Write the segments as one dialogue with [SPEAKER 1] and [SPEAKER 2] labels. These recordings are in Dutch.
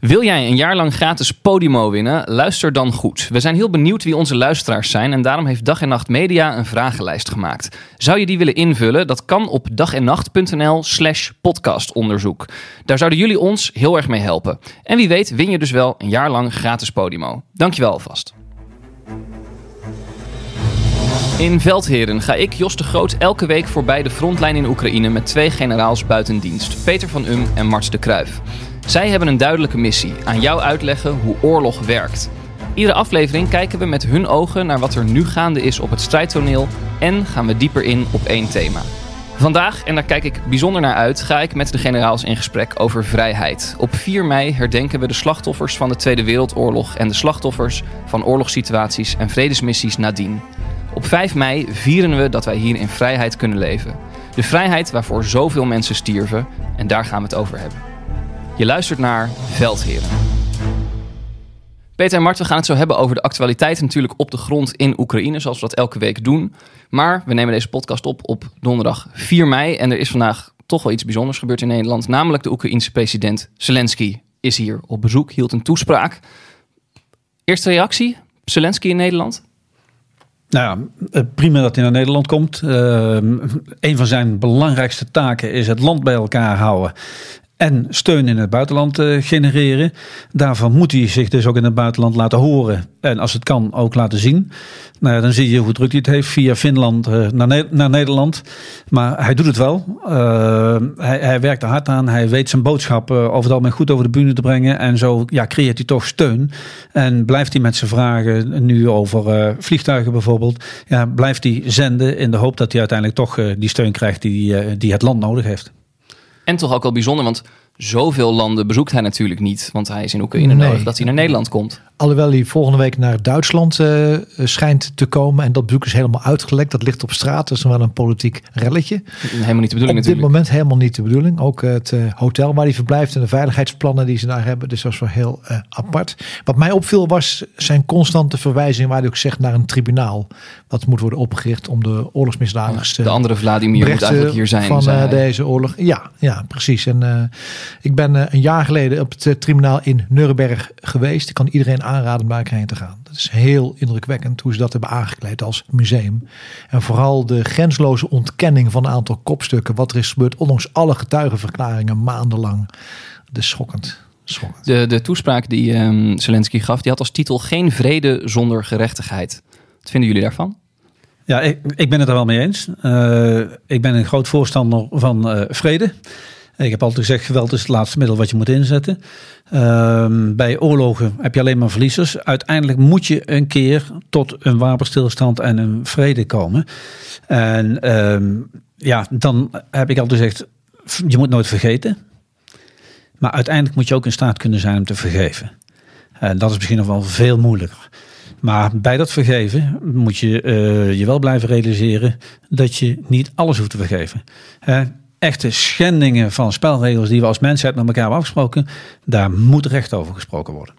[SPEAKER 1] Wil jij een jaar lang gratis Podimo winnen? Luister dan goed. We zijn heel benieuwd wie onze luisteraars zijn en daarom heeft Dag en Nacht Media een vragenlijst gemaakt. Zou je die willen invullen? Dat kan op dagennacht.nl slash podcastonderzoek. Daar zouden jullie ons heel erg mee helpen. En wie weet win je dus wel een jaar lang gratis Podimo. Dankjewel alvast. In Veldheren ga ik, Jos de Groot, elke week voorbij de frontlijn in Oekraïne met twee generaals buiten dienst, Peter van Um en Mars de Kruif. Zij hebben een duidelijke missie: aan jou uitleggen hoe oorlog werkt. Iedere aflevering kijken we met hun ogen naar wat er nu gaande is op het strijdtoneel en gaan we dieper in op één thema. Vandaag, en daar kijk ik bijzonder naar uit, ga ik met de generaals in gesprek over vrijheid. Op 4 mei herdenken we de slachtoffers van de Tweede Wereldoorlog en de slachtoffers van oorlogssituaties en vredesmissies nadien. Op 5 mei vieren we dat wij hier in vrijheid kunnen leven. De vrijheid waarvoor zoveel mensen stierven en daar gaan we het over hebben. Je luistert naar Veldheren. Peter en Mart, we gaan het zo hebben over de actualiteit natuurlijk op de grond in Oekraïne, zoals we dat elke week doen. Maar we nemen deze podcast op op donderdag 4 mei en er is vandaag toch wel iets bijzonders gebeurd in Nederland. Namelijk de Oekraïense president Zelensky is hier op bezoek, hield een toespraak. Eerste reactie, Zelensky in Nederland?
[SPEAKER 2] Nou ja, eh, prima dat hij naar Nederland komt. Uh, een van zijn belangrijkste taken is het land bij elkaar houden en steun in het buitenland uh, genereren. Daarvan moet hij zich dus ook in het buitenland laten horen. En als het kan ook laten zien. Nou ja, dan zie je hoe druk hij het heeft via Finland uh, naar, naar, Nederland. Maar hij doet het wel. Uh, hij, hij, werkt er hard aan. Hij weet zijn boodschap over het algemeen goed over de bühne te brengen. En zo ja, creëert hij toch steun. En blijft hij met zijn vragen nu over vliegtuigen bijvoorbeeld. Ja, blijft hij zenden in de hoop dat hij uiteindelijk toch die steun krijgt die, die het land nodig heeft.
[SPEAKER 1] En toch ook wel bijzonder, want zoveel landen bezoekt hij natuurlijk niet. Want hij is in Oekraïne nee. nodig dat hij naar Nederland komt.
[SPEAKER 3] Alhoewel hij volgende week naar Duitsland uh, schijnt te komen. En dat bezoek is helemaal uitgelekt. Dat ligt op straat. Dat is wel een politiek relletje.
[SPEAKER 1] Helemaal niet de bedoeling
[SPEAKER 3] Op dit moment helemaal niet de bedoeling. Ook het uh, hotel waar hij verblijft en de veiligheidsplannen die ze daar hebben. Dus dat was wel heel uh, apart. Wat mij opviel was zijn constante verwijzing waar hij ook zegt naar een tribunaal. Dat moet worden opgericht om de oorlogsmisdadigers
[SPEAKER 1] De andere Vladimir moet eigenlijk hier zijn.
[SPEAKER 3] Van deze oorlog. Ja, ja precies. En ik ben een jaar geleden op het tribunaal in Nuremberg geweest. Ik kan iedereen aanraden om heen te gaan. Dat is heel indrukwekkend hoe ze dat hebben aangekleed als museum. En vooral de grensloze ontkenning van een aantal kopstukken. Wat er is gebeurd, ondanks alle getuigenverklaringen maandenlang. Dat is schokkend. schokkend.
[SPEAKER 1] De, de toespraak die um, Zelensky gaf, die had als titel Geen vrede zonder gerechtigheid. Wat vinden jullie daarvan?
[SPEAKER 2] Ja, ik, ik ben het er wel mee eens. Uh, ik ben een groot voorstander van uh, vrede. Ik heb altijd gezegd, geweld is het laatste middel wat je moet inzetten. Um, bij oorlogen heb je alleen maar verliezers. Uiteindelijk moet je een keer tot een wapenstilstand en een vrede komen. En um, ja, dan heb ik altijd gezegd, je moet nooit vergeten. Maar uiteindelijk moet je ook in staat kunnen zijn om te vergeven. En dat is misschien nog wel veel moeilijker. Maar bij dat vergeven moet je uh, je wel blijven realiseren dat je niet alles hoeft te vergeven echte schendingen van spelregels die we als mensheid met elkaar hebben afgesproken, daar moet recht over gesproken worden.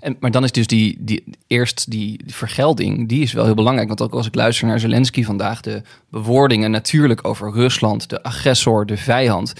[SPEAKER 1] En, maar dan is dus die, die eerst die vergelding, die is wel heel belangrijk. Want ook als ik luister naar Zelensky vandaag, de bewoordingen natuurlijk over Rusland, de agressor, de vijand,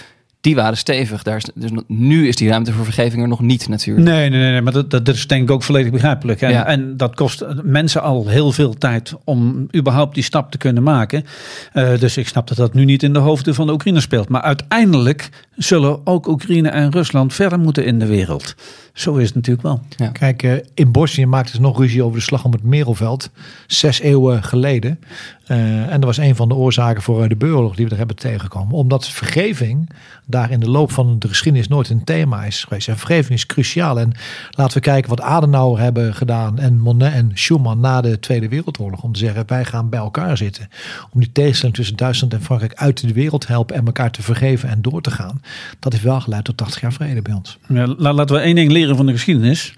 [SPEAKER 1] die waren stevig. Daar is, dus nu is die ruimte voor vergeving er nog niet natuurlijk.
[SPEAKER 2] Nee, nee, nee, maar dat, dat is denk ik ook volledig begrijpelijk. En,
[SPEAKER 1] Ja.
[SPEAKER 2] en dat kost mensen al heel veel tijd om überhaupt die stap te kunnen maken. Eh, dus ik snap dat dat nu niet in de hoofden van de Oekraïners speelt. Maar uiteindelijk zullen ook Oekraïne en Rusland verder moeten in de wereld. Zo is het natuurlijk wel.
[SPEAKER 3] Kijk, eh, in Bosnië maakten ze nog ruzie over de slag om het Merelveld. Zes eeuwen geleden. Eh, en dat was een van de oorzaken voor eh, de burgeroorlog die we er hebben tegengekomen. Omdat vergeving daar in de loop van de geschiedenis nooit een thema is geweest. En vergeving is cruciaal. En laten we kijken wat Adenauer hebben gedaan en Monet en Schuman na de Tweede Wereldoorlog. Om te zeggen, wij gaan bij elkaar zitten. Om die tegenstelling tussen Duitsland en Frankrijk uit de wereld helpen en elkaar te vergeven en door te gaan. Dat heeft wel geleid tot 80 jaar vrede bij ons.
[SPEAKER 2] Ja, la- laten we één ding leren van de geschiedenis.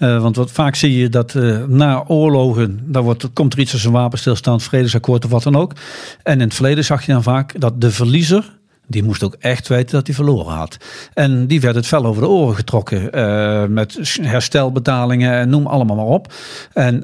[SPEAKER 2] Eh, want wat vaak zie je dat eh, na oorlogen, dan wordt, komt er iets als een wapenstilstand, vredesakkoord of wat dan ook. En in het verleden zag je dan vaak dat de verliezer, die moest ook echt weten dat hij verloren had. En die werd het fel over de oren getrokken. eh, met herstelbetalingen en noem allemaal maar op. En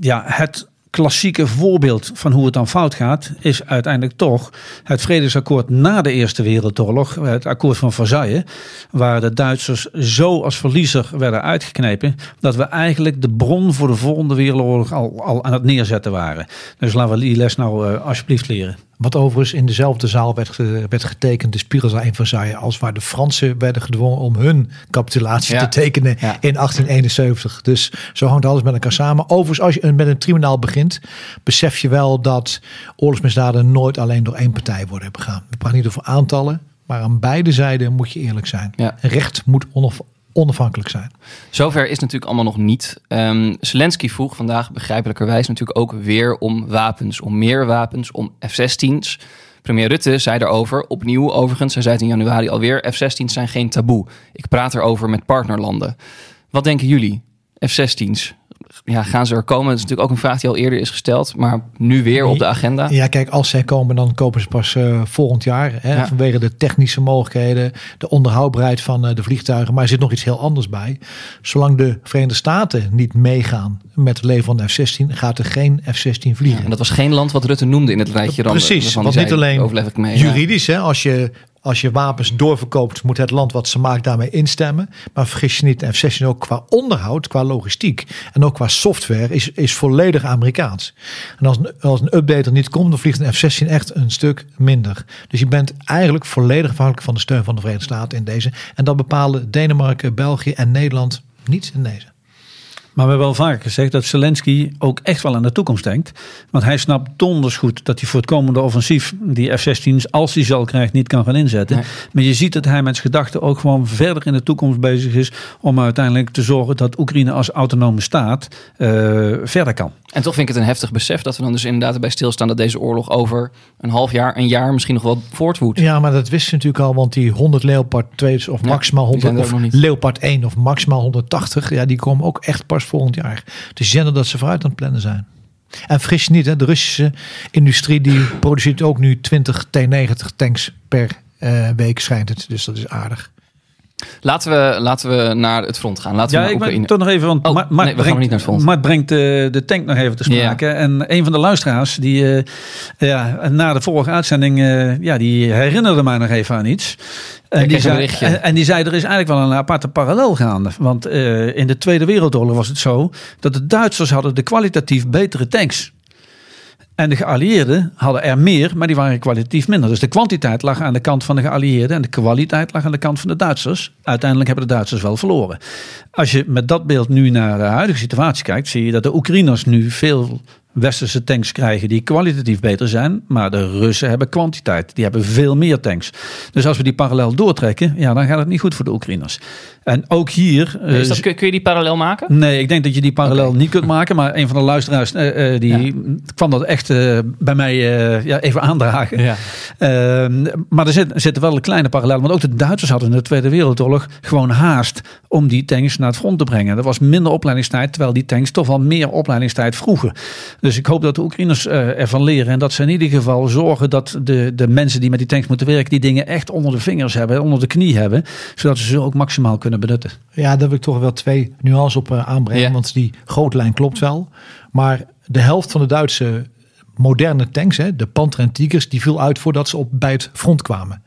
[SPEAKER 2] ja, het klassieke voorbeeld van hoe het dan fout gaat, is uiteindelijk toch het vredesakkoord na de Eerste Wereldoorlog, het akkoord van Versailles, waar de Duitsers zo als verliezer werden uitgeknepen, dat we eigenlijk de bron voor de volgende wereldoorlog al, al aan het neerzetten waren. Dus laten we die les nou eh, alsjeblieft leren.
[SPEAKER 3] Wat overigens in dezelfde zaal werd, ge- werd getekend, de Spiegelzaal in Versailles, als waar de Fransen werden gedwongen om hun capitulatie
[SPEAKER 1] Ja.
[SPEAKER 3] te tekenen
[SPEAKER 1] Ja.
[SPEAKER 3] in 1871. Dus zo hangt alles met elkaar samen. Overigens, als je met een tribunaal begint, besef je wel dat oorlogsmisdaden nooit alleen door één partij worden begaan. We praten niet over aantallen, maar aan beide zijden moet je eerlijk zijn.
[SPEAKER 1] Ja.
[SPEAKER 3] Recht moet onaf- onafhankelijk zijn.
[SPEAKER 1] Zover is natuurlijk allemaal nog niet. Ehm Zelensky vroeg vandaag begrijpelijkerwijs natuurlijk ook weer om wapens. Om meer wapens, om F-16's. Premier Rutte zei daarover, opnieuw overigens, hij zei het in januari alweer... F-16's zijn geen taboe. Ik praat erover met partnerlanden. Wat denken jullie? F-16's, ja, gaan ze er komen? Dat is natuurlijk ook een vraag die al eerder is gesteld... maar nu weer op de agenda.
[SPEAKER 3] Ja, kijk, als zij komen, dan kopen ze pas eh, volgend jaar. Hè,
[SPEAKER 1] Ja.
[SPEAKER 3] Vanwege de technische mogelijkheden, de onderhoudbaarheid van eh, de vliegtuigen. Maar er zit nog iets heel anders bij. Zolang de Verenigde Staten niet meegaan met het leveren van de F-16, gaat er geen F-16 vliegen.
[SPEAKER 1] En dat was geen land wat Rutte noemde in het rijtje. dan-
[SPEAKER 3] Precies, want niet alleen
[SPEAKER 1] ja.
[SPEAKER 3] juridisch, hè, als je, als je wapens doorverkoopt, moet het land wat ze maakt daarmee instemmen. Maar vergis je niet, de F-16 ook qua onderhoud, qua logistiek en ook qua software is, is volledig Amerikaans. En als een, als een update er niet komt, dan vliegt een F-16 echt een stuk minder. Dus je bent eigenlijk volledig afhankelijk van de steun van de Verenigde Staten in deze. En dat bepalen Denemarken, België en Nederland niet in deze.
[SPEAKER 2] Maar we hebben wel vaker gezegd dat Zelensky ook echt wel aan de toekomst denkt. Want hij snapt donders goed dat hij voor het komende offensief die F-16's, als hij ze al krijgt, niet kan gaan inzetten.
[SPEAKER 1] Nee.
[SPEAKER 2] Maar je ziet dat hij met zijn gedachten ook gewoon verder in de toekomst bezig is om uiteindelijk te zorgen dat Oekraïne als autonome staat eh, verder kan.
[SPEAKER 1] En toch vind ik het een heftig besef dat we dan dus inderdaad erbij stilstaan dat deze oorlog over een half jaar, een jaar misschien nog wel voortwoedt.
[SPEAKER 3] Ja, maar dat wisten ze natuurlijk al, want die 100 Leopard 2 of
[SPEAKER 1] Ja,
[SPEAKER 3] maximaal
[SPEAKER 1] die zijn
[SPEAKER 3] 100
[SPEAKER 1] er
[SPEAKER 3] of. Leopard 1 of maximaal 180, ja, die komen ook echt pas volgend jaar. Dus ziet dat ze vooruit aan het plannen zijn. En je niet, hè, de Russische industrie die produceert ook nu 20 T90 tanks per eh, week schijnt het. Dus dat is aardig.
[SPEAKER 1] Laten we, laten we naar het front gaan. Laten we
[SPEAKER 2] Ja,
[SPEAKER 1] naar
[SPEAKER 2] ik ben toch nog even, want
[SPEAKER 1] Oh,
[SPEAKER 2] Mart,
[SPEAKER 1] nee, we gaan
[SPEAKER 2] brengt,
[SPEAKER 1] niet naar het front.
[SPEAKER 2] Mart brengt de, de tank nog even te sprake. En een van de luisteraars, die eh, ja, na de vorige uitzending, eh, ja, die herinnerde mij nog even aan iets. En die, zei, en, en die zei, er is eigenlijk wel een aparte parallel gaande. Want eh, in de Tweede Wereldoorlog was het zo dat de Duitsers hadden de kwalitatief betere tanks. En de geallieerden hadden er meer, maar die waren kwalitatief minder. Dus de kwantiteit lag aan de kant van de geallieerden en de kwaliteit lag aan de kant van de Duitsers. Uiteindelijk hebben de Duitsers wel verloren. Als je met dat beeld nu naar de huidige situatie kijkt, zie je dat de Oekraïners nu veel westerse tanks krijgen die kwalitatief beter zijn, maar de Russen hebben kwantiteit. Die hebben veel meer tanks. Dus als we die parallel doortrekken, ja, dan gaat het niet goed voor de Oekraïners. En ook hier. eh,
[SPEAKER 1] Is dat, kun, je die parallel maken?
[SPEAKER 2] Nee, ik denk dat je die parallel niet kunt maken. Maar een van de luisteraars eh, eh, die kwam dat echt bij mij ja, even aandragen.
[SPEAKER 1] Ja.
[SPEAKER 2] Ehm, maar er zit, zitten wel een kleine parallel. Want ook de Duitsers hadden in de Tweede Wereldoorlog gewoon haast om die tanks naar het front te brengen. Er was minder opleidingstijd, terwijl die tanks toch wel meer opleidingstijd vroegen. Dus ik hoop dat de Oekraïners eh, ervan leren. En dat ze in ieder geval zorgen dat de, de mensen die met die tanks moeten werken, die dingen echt onder de vingers hebben, onder de knie hebben. Zodat ze ze ook maximaal kunnen benutten.
[SPEAKER 3] Ja, daar wil ik toch wel twee nuances op eh, aanbrengen.
[SPEAKER 1] Ja.
[SPEAKER 3] Want die grote lijn klopt wel. Maar de helft van de Duitse moderne tanks, hè, de Panther en Tigers, die viel uit voordat ze op, bij het front kwamen.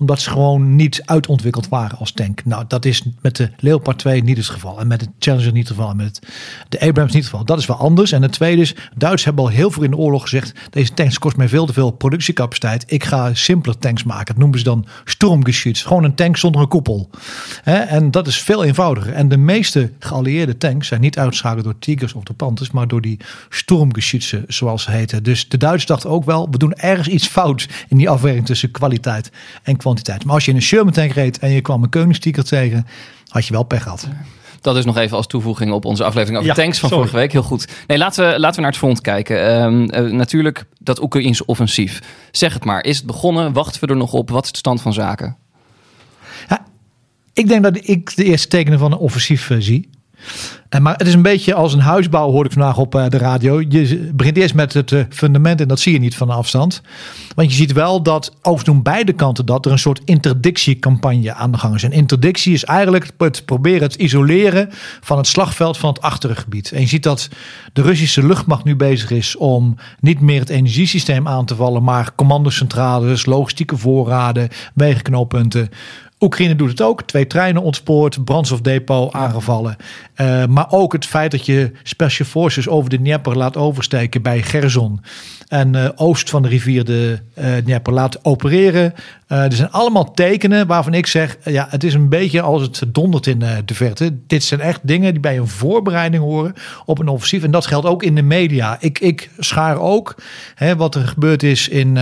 [SPEAKER 3] Omdat ze gewoon niet uitontwikkeld waren als tank. Nou, dat is met de Leopard 2 niet het geval. En met de Challenger niet het geval. En met de Abrams niet het geval. Dat is wel anders. En het tweede is, Duitsers hebben al heel veel in de oorlog gezegd, deze tanks kost mij veel te veel productiecapaciteit. Ik ga simpeler tanks maken. Dat noemen ze dan Sturmgeschütz. Gewoon een tank zonder een koepel. En dat is veel eenvoudiger. En de meeste geallieerde tanks zijn niet uitgeschakeld door Tigers of door Panthers, maar door die Sturmgeschütze, zoals ze heten. Dus de Duitsers dachten ook wel, we doen ergens iets fout in die afweging tussen kwaliteit en kwantiteit. Maar als je in een Sherman tank reed en je kwam een Koningstiger tegen, had je wel pech gehad.
[SPEAKER 1] Dat is nog even als toevoeging op onze aflevering over
[SPEAKER 2] Ja,
[SPEAKER 1] tanks van
[SPEAKER 2] sorry.
[SPEAKER 1] vorige week. Heel goed. Nee, laten we, laten we naar het front kijken. Ehm, eh, natuurlijk dat Oekraïnse offensief. Zeg het maar. Is het begonnen? Wachten we er nog op? Wat is de stand van zaken?
[SPEAKER 3] Ik denk dat ik de eerste tekenen van een offensief eh, zie. En maar het is een beetje als een huisbouw, hoorde ik vandaag op eh, de radio. Je begint eerst met het eh, fundament en dat zie je niet van afstand. Want je ziet wel dat, overigens beide kanten dat, er een soort interdictiecampagne aan de gang is. En interdictie is eigenlijk het proberen het isoleren van het slagveld van het achtergebied. En je ziet dat de Russische luchtmacht nu bezig is om niet meer het energiesysteem aan te vallen, maar commandocentrales, logistieke voorraden, wegenknooppunten. Oekraïne doet het ook. Twee treinen ontspoord, brandstofdepot aangevallen. Eh, maar ook het feit dat je Special Forces over de Dnieper laat oversteken bij Gerson. En eh, oost van de rivier de eh Dnieper opereren. Eh, er zijn allemaal tekenen waarvan ik zeg... ja, het is een beetje als het dondert in de verte. Dit zijn echt dingen die bij een voorbereiding horen op een offensief. En dat geldt ook in de media. Ik, ik schaar ook hè, wat er gebeurd is in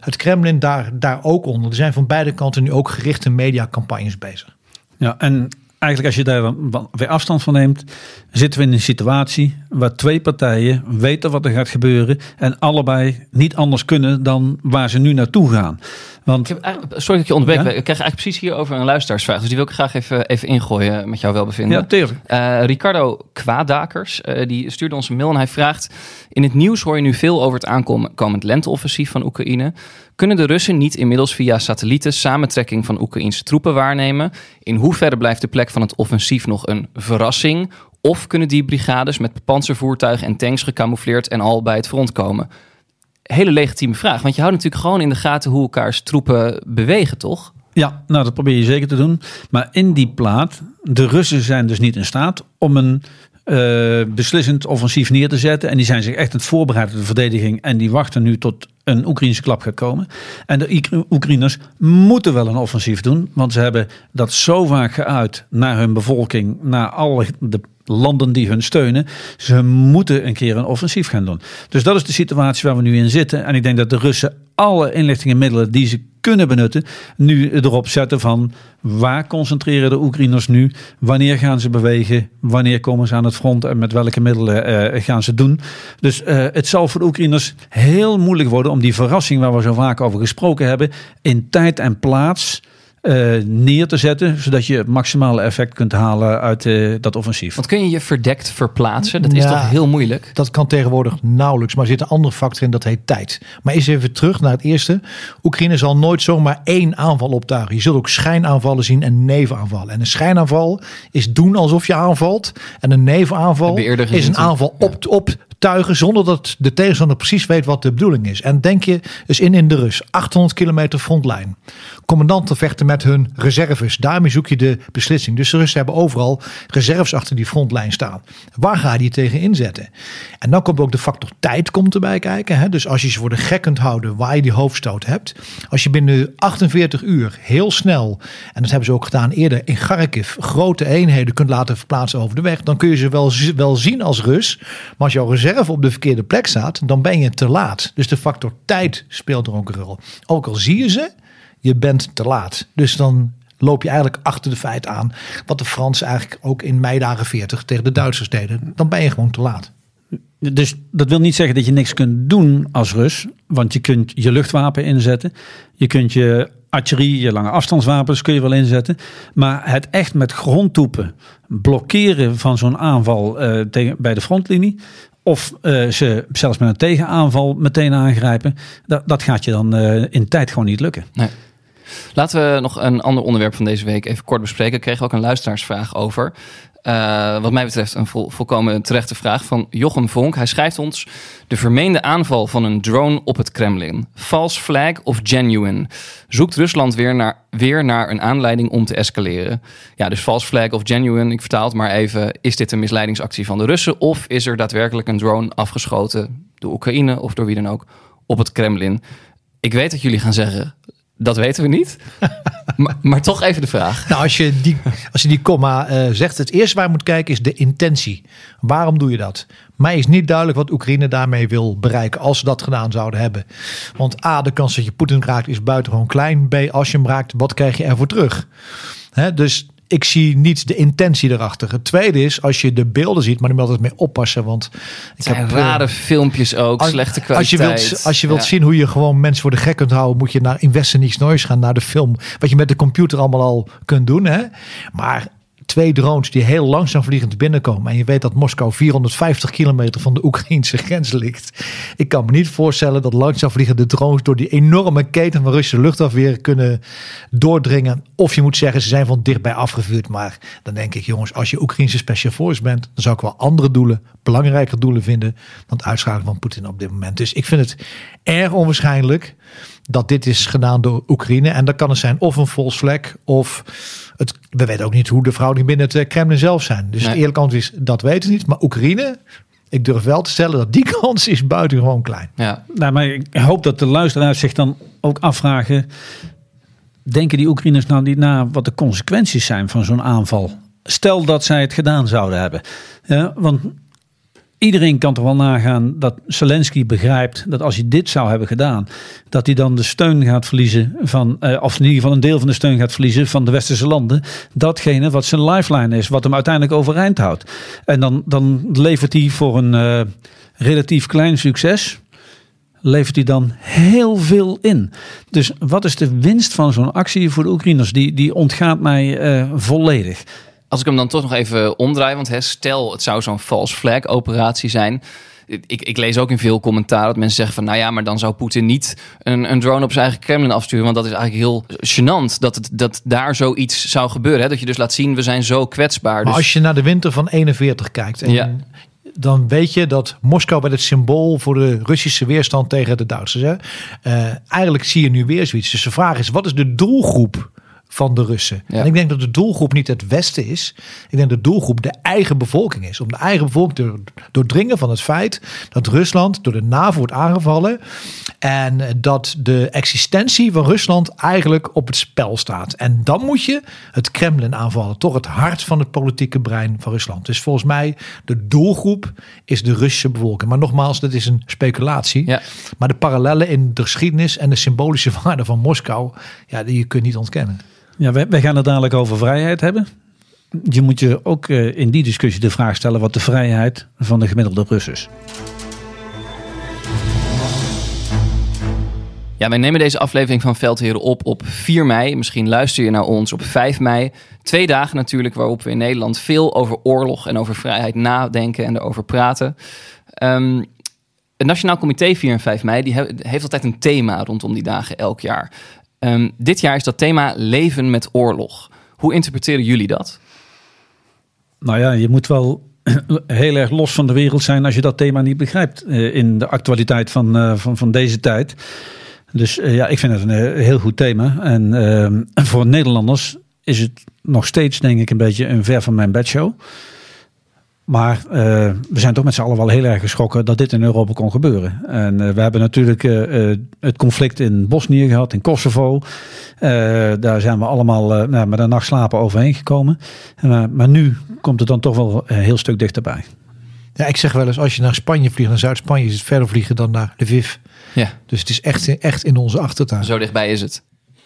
[SPEAKER 3] het Kremlin daar, daar ook onder. Er zijn van beide kanten nu ook gerichte mediacampagnes bezig.
[SPEAKER 2] Ja, en eigenlijk als je daar dan weer afstand van neemt, zitten we in een situatie waar twee partijen weten wat er gaat gebeuren en allebei niet anders kunnen dan waar ze nu naartoe gaan. Want
[SPEAKER 1] Ik heb sorry dat ik je onderbreek.
[SPEAKER 2] Ja?
[SPEAKER 1] Ik krijg eigenlijk precies hierover een luisteraarsvraag. Dus die wil ik graag even, even ingooien met jouw welbevinden.
[SPEAKER 2] ja, tuurlijk.
[SPEAKER 1] Eh, Ricardo Kwaadakers, eh, die stuurde ons een mail en hij vraagt... In het nieuws hoor je nu veel over het aankomend lenteoffensief van Oekraïne. Kunnen de Russen niet inmiddels via satellieten samentrekking van Oekraïnse troepen waarnemen? In hoeverre blijft de plek van het offensief nog een verrassing? Of kunnen die brigades met panzervoertuigen en tanks gecamoufleerd en al bij het front komen? Hele legitieme vraag, want je houdt natuurlijk gewoon in de gaten hoe elkaars troepen bewegen, toch?
[SPEAKER 2] Ja, nou dat probeer je zeker te doen. Maar in die plaat, de Russen zijn dus niet in staat om een eh, beslissend offensief neer te zetten. En die zijn zich echt aan het voorbereiden de verdediging. En die wachten nu tot een Oekraïnse klap gaat komen. En de Oek- Oekraïners moeten wel een offensief doen. Want ze hebben dat zo vaak geuit naar hun bevolking. Naar alle de landen die hun steunen. Ze moeten een keer een offensief gaan doen. Dus dat is de situatie waar we nu in zitten. En ik denk dat de Russen alle inlichtingenmiddelen die ze kunnen benutten, nu erop zetten van waar concentreren de Oekraïners nu? Wanneer gaan ze bewegen? Wanneer komen ze aan het front en met welke middelen eh, gaan ze doen? Dus eh, het zal voor de Oekraïners heel moeilijk worden om die verrassing waar we zo vaak over gesproken hebben, in tijd en plaats eh, neer te zetten, zodat je het maximale effect kunt halen uit eh, dat offensief.
[SPEAKER 1] Want kun je je verdekt verplaatsen? Dat is
[SPEAKER 3] Ja.
[SPEAKER 1] toch heel moeilijk?
[SPEAKER 3] Dat kan tegenwoordig nauwelijks, maar er zit een andere factor in, dat heet tijd. Maar eens even terug naar het eerste. Oekraïne zal nooit zomaar één aanval optuigen. Je zult ook schijnaanvallen zien en nevenaanvallen. En een schijnaanval is doen alsof je aanvalt. En een nevenaanval is een aanval op, optuigen zonder dat de tegenstander precies weet wat de bedoeling is. En denk je eens in in de Rus, 800 kilometer frontlijn. Commandanten vechten met hun reserves. Daarmee zoek je de beslissing. Dus de Russen hebben overal reserves achter die frontlijn staan. Waar ga je die tegen inzetten? En dan komt ook de factor tijd komt erbij kijken. Hè? Dus als je ze voor de gek kunt houden waar je die hoofdstoot hebt. Als je binnen 48 uur heel snel, en dat hebben ze ook gedaan eerder in Kharkiv, grote eenheden kunt laten verplaatsen over de weg. Dan kun je ze wel, wel zien als Rus. Maar als jouw reserve op de verkeerde plek staat, dan ben je te laat. Dus de factor tijd speelt er ook een rol. Ook al zie je ze, je bent te laat. Dus dan loop je eigenlijk achter de feit aan. Wat de Fransen eigenlijk ook in meidagen 40 tegen de Duitsers deden. Dan ben je gewoon te laat.
[SPEAKER 2] Dus dat wil niet zeggen dat je niks kunt doen als Rus. Want je kunt je luchtwapen inzetten. Je kunt je artillerie, je lange afstandswapens kun je wel inzetten. Maar het echt met grondtoepen blokkeren van zo'n aanval eh, bij de frontlinie. Of eh, ze zelfs met een tegenaanval meteen aangrijpen. Dat, dat gaat je dan eh, in tijd gewoon niet lukken.
[SPEAKER 1] Laten we nog een ander onderwerp van deze week even kort bespreken. Ik kreeg ook een luisteraarsvraag over. Eh, wat mij betreft een vol- volkomen terechte vraag van Jochem Vonk. Hij schrijft ons de vermeende aanval van een drone op het Kremlin. False flag of genuine? Zoekt Rusland weer naar, weer naar een aanleiding om te escaleren? Ja, dus false flag of genuine, ik vertaal het maar even. Is dit een misleidingsactie van de Russen? Of is er daadwerkelijk een drone afgeschoten door Oekraïne of door wie dan ook op het Kremlin? Ik weet dat jullie gaan zeggen, dat weten we niet. maar, maar toch even de vraag.
[SPEAKER 3] Nou, als je die, als je die komma eh, zegt, het eerste waar je moet kijken is de intentie. Waarom doe je dat? Mij is niet duidelijk wat Oekraïne daarmee wil bereiken als ze dat gedaan zouden hebben. Want A, de kans dat je Poetin raakt is buitengewoon klein. B, als je hem raakt, wat krijg je ervoor terug? Dus ik zie niet de intentie erachter. Het tweede is, als je de beelden ziet, maar dan moet altijd mee oppassen. Want ik heb, eh,
[SPEAKER 1] rare filmpjes ook,
[SPEAKER 3] als-
[SPEAKER 1] slechte
[SPEAKER 3] Als je
[SPEAKER 1] kwaliteit.
[SPEAKER 3] wilt, als je wilt
[SPEAKER 1] Ja.
[SPEAKER 3] zien hoe je gewoon mensen voor de gek kunt houden, moet je naar In Westen Niets Noois gaan, naar de film. Wat je met de computer allemaal al kunt doen. Hè? Maar twee drones die heel langzaam vliegend binnenkomen. En je weet dat Moskou 450 kilometer van de Oekraïnse grens ligt. Ik kan me niet voorstellen dat langzaam vliegende drones door die enorme keten van Russische luchtafweer kunnen doordringen. Of je moet zeggen, ze zijn van dichtbij afgevuurd. Maar dan denk ik, jongens, als je Oekraïnse special force bent, dan zou ik wel andere doelen, belangrijker doelen vinden dan het uitschakelen van Poetin op dit moment. Dus ik vind het erg onwaarschijnlijk dat dit is gedaan door Oekraïne. En dan kan het zijn of een false flag of we weten ook niet hoe de verhoudingen binnen het eh, Kremlin zelf zijn. Dus
[SPEAKER 1] Nee.
[SPEAKER 3] het eerlijke antwoord is, dat weten we niet. Maar Oekraïne, ik durf wel te stellen dat die kans is buitengewoon klein.
[SPEAKER 1] Ja.
[SPEAKER 2] Nou, maar ik hoop dat de luisteraars zich dan ook afvragen. Denken die Oekraïners nou niet na wat de consequenties zijn van zo'n aanval? Stel dat zij het gedaan zouden hebben. Ja, want iedereen kan toch wel nagaan dat Zelensky begrijpt dat als hij dit zou hebben gedaan, dat hij dan de steun gaat verliezen van, eh, of in ieder geval een deel van de steun gaat verliezen van de westerse landen. Datgene wat zijn lifeline is, wat hem uiteindelijk overeind houdt. En dan, dan levert hij voor een eh, relatief klein succes, levert hij dan heel veel in. Dus wat is de winst van zo'n actie voor de Oekraïners? Die, die ontgaat mij eh, volledig.
[SPEAKER 1] Als ik hem dan toch nog even omdraai, want hè, stel het zou zo'n false flag operatie zijn. Ik, ik lees ook in veel commentaar dat mensen zeggen van... nou ja, maar dan zou Poetin niet een, een drone op zijn eigen Kremlin afsturen. Want dat is eigenlijk heel gênant dat, het, dat daar zoiets zou gebeuren. Hè? Dat je dus laat zien, we zijn zo kwetsbaar.
[SPEAKER 3] Maar
[SPEAKER 1] Dus,
[SPEAKER 3] als je naar de winter van 41 kijkt, en
[SPEAKER 1] Ja.
[SPEAKER 3] dan weet je dat Moskou werd het symbool voor de Russische weerstand tegen de Duitsers. Hè? Eh, eigenlijk zie je nu weer zoiets. Dus de vraag is, wat is de doelgroep van de Russen?
[SPEAKER 1] Ja.
[SPEAKER 3] En ik denk dat de doelgroep niet het Westen is. Ik denk dat de doelgroep de eigen bevolking is. Om de eigen bevolking te doordringen van het feit dat Rusland door de NAVO wordt aangevallen. En dat de existentie van Rusland eigenlijk op het spel staat. En dan moet je het Kremlin aanvallen. Toch het hart van het politieke brein van Rusland. Dus volgens mij de doelgroep is de Russische bevolking. Maar nogmaals, dat is een speculatie.
[SPEAKER 1] Ja.
[SPEAKER 3] Maar de parallellen in de geschiedenis en de symbolische waarde van Moskou, ja, die kun je niet ontkennen.
[SPEAKER 2] Ja, wij, gaan het dadelijk over vrijheid hebben. Je moet je ook eh, in die discussie de vraag stellen wat de vrijheid van de gemiddelde Rus is.
[SPEAKER 1] Ja, wij nemen deze aflevering van Veldheren op op 4 mei. Misschien luister je naar ons op 5 mei. Twee dagen natuurlijk waarop we in Nederland veel over oorlog en over vrijheid nadenken en erover praten. Ehm, het Nationaal Comité 4 en 5 mei die he- heeft altijd een thema rondom die dagen elk jaar. Ehm, dit jaar is dat thema leven met oorlog. Hoe interpreteren jullie dat?
[SPEAKER 2] Nou ja, je moet wel heel erg los van de wereld zijn als je dat thema niet begrijpt eh, in de actualiteit van, eh, van, van deze tijd. Dus eh, ja, ik vind het een heel goed thema. En eh, voor Nederlanders is het nog steeds, denk ik, een beetje een ver van mijn bedshow. Maar eh, we zijn toch met z'n allen wel heel erg geschrokken dat dit in Europa kon gebeuren. En eh, we hebben natuurlijk eh, het conflict in Bosnië gehad, in Kosovo. Eh, daar zijn we allemaal eh, nou, met een nacht slapen overheen gekomen. Maar nu komt het dan toch wel een heel stuk dichterbij.
[SPEAKER 3] Ja, ik zeg wel eens, als je naar Spanje vliegt, naar Zuid-Spanje, is het verder vliegen dan naar Lviv.
[SPEAKER 1] Ja,
[SPEAKER 3] Dus het is echt, echt in onze achtertuin.
[SPEAKER 1] zo dichtbij is het.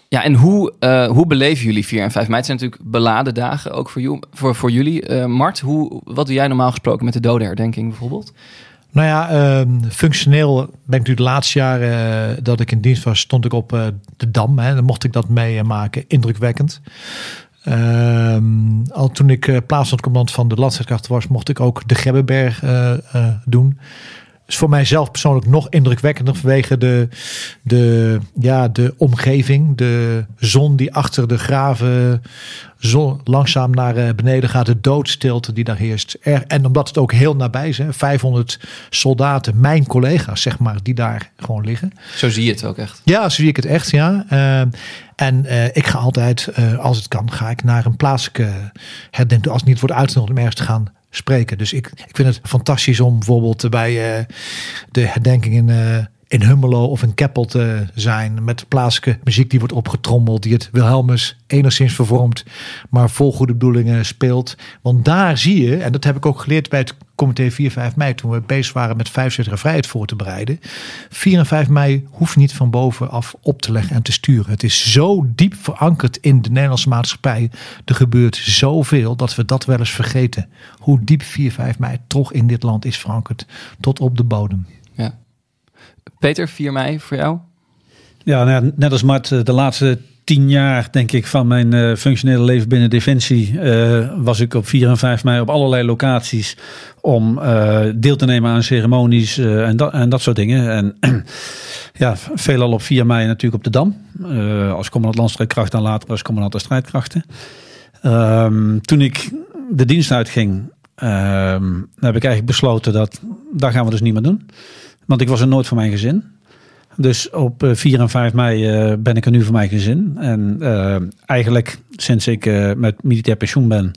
[SPEAKER 1] Ja, en hoe, eh, hoe beleven jullie 4 en 5 mei? Het zijn natuurlijk beladen dagen, ook voor, voor, voor jullie. Eh, Mart, hoe, wat doe jij normaal gesproken met de dodenherdenking bijvoorbeeld?
[SPEAKER 3] Nou ja, ehm, functioneel ben ik natuurlijk de laatste jaren eh, dat ik in dienst was, stond ik op de Dam. Hè, dan mocht ik dat meemaken. Indrukwekkend. Ehm, al toen ik uh, plaatslandcommandant van de landstrijdkrachten was, mocht ik ook de Grebbeberg uh, doen is voor mijzelf persoonlijk nog indrukwekkender vanwege de, de, ja, de omgeving. De zon die achter de graven zo langzaam naar eh, beneden gaat. De doodstilte die daar heerst. En omdat het ook heel nabij is. Hè, 500 soldaten, mijn collega's zeg maar, die daar gewoon liggen.
[SPEAKER 1] Zo zie je het ook echt.
[SPEAKER 3] Ja, zo zie ik het echt, ja. Uh, en uh, ik ga altijd, uh, als het kan, ga ik naar een plaatselijke herdenking. Als het niet wordt uitgenodigd om ergens te gaan spreken. Dus ik, ik vind het fantastisch om bijvoorbeeld bij uh, de herdenking in, uh, in Hummelo of in Keppel te zijn. Met plaatselijke muziek die wordt opgetrommeld. Die het Wilhelmus enigszins vervormt. Maar vol goede bedoelingen speelt. Want daar zie je, en dat heb ik ook geleerd bij het comité 4 5 mei. Toen we bezig waren met 75 vrijheid voor te bereiden. 4 en 5 mei hoeft niet van bovenaf op te leggen en te sturen. Het is zo diep verankerd in de Nederlandse maatschappij. Er gebeurt zoveel dat we dat wel eens vergeten. Hoe diep 4 5 mei toch in dit land is verankerd. Tot op de bodem.
[SPEAKER 1] Peter, 4 mei voor jou?
[SPEAKER 2] Ja, nou, net als Mart, de laatste tien jaar, denk ik, van mijn uh, functionele leven binnen Defensie, uh, was ik op 4 en 5 mei op allerlei locaties om deel te nemen aan ceremonies en, dat, en dat soort dingen. En ja, veelal op 4 mei natuurlijk op de Dam, als commandant landstrijdkrachten en later als commandant de strijdkrachten. Um, toen ik de dienst uitging, um, heb ik eigenlijk besloten dat, dat gaan we dus niet meer doen. Want ik was er nooit voor mijn gezin. Dus op 4 en 5 mei uh, ben ik er nu voor mijn gezin. En uh, eigenlijk sinds ik met militair pensioen ben,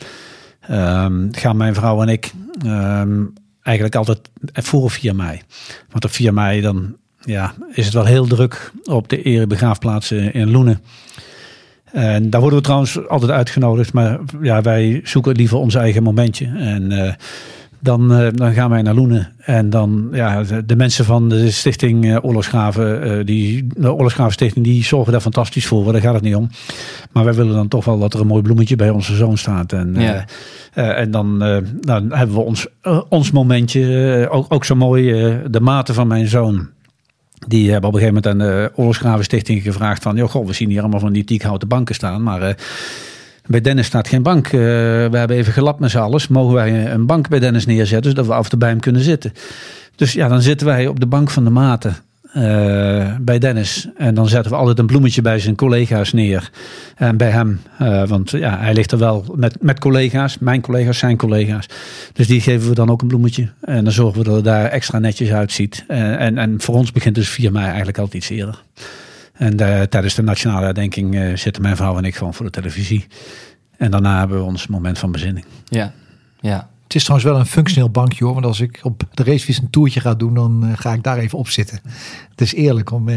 [SPEAKER 2] um, gaan mijn vrouw en ik um, eigenlijk altijd voor 4 mei. Want op 4 mei dan ja, is het wel heel druk op de erebegraafplaats in Loenen. En daar worden we trouwens altijd uitgenodigd, maar ja, wij zoeken liever ons eigen momentje. En dan, uh, dan gaan wij naar Loenen. En dan, ja, de, de mensen van de stichting uh, Oorlogsgraven, uh, die, de Oorlogsgraven die zorgen daar fantastisch voor. Daar gaat het niet om. Maar wij willen dan toch wel dat er een mooi bloemetje bij onze zoon staat. En, ja. en dan, dan hebben we ons, ons momentje, ook, ook zo mooi, de mate van mijn zoon. Die hebben op een gegeven moment aan de Oorlogsgraven Stichting gevraagd van... Joh, goh, we zien hier allemaal van die tiekhouten banken staan, maar... Bij Dennis staat geen bank. Uh, we hebben even gelapt met z'n alles. Mogen wij een bank bij Dennis neerzetten, zodat we af en toe bij hem kunnen zitten. Dus ja, dan zitten wij op de bank van de maten uh, bij Dennis. En dan zetten we altijd een bloemetje bij zijn collega's neer. En bij hem. Uh, want ja, hij ligt er wel met, met collega's. Mijn collega's, zijn collega's. Dus die geven we dan ook een bloemetje. En dan zorgen we dat het daar extra netjes uitziet. En, en voor ons begint dus 4 mei eigenlijk altijd iets eerder. En uh, tijdens de nationale herdenking uh, zitten mijn vrouw en ik gewoon voor de televisie. En daarna hebben we ons moment van bezinning.
[SPEAKER 1] Ja, ja.
[SPEAKER 3] Het is trouwens wel een functioneel bankje hoor. Want als ik op de racefiets een toertje ga doen, dan uh, ga ik daar even op zitten. Het is eerlijk om...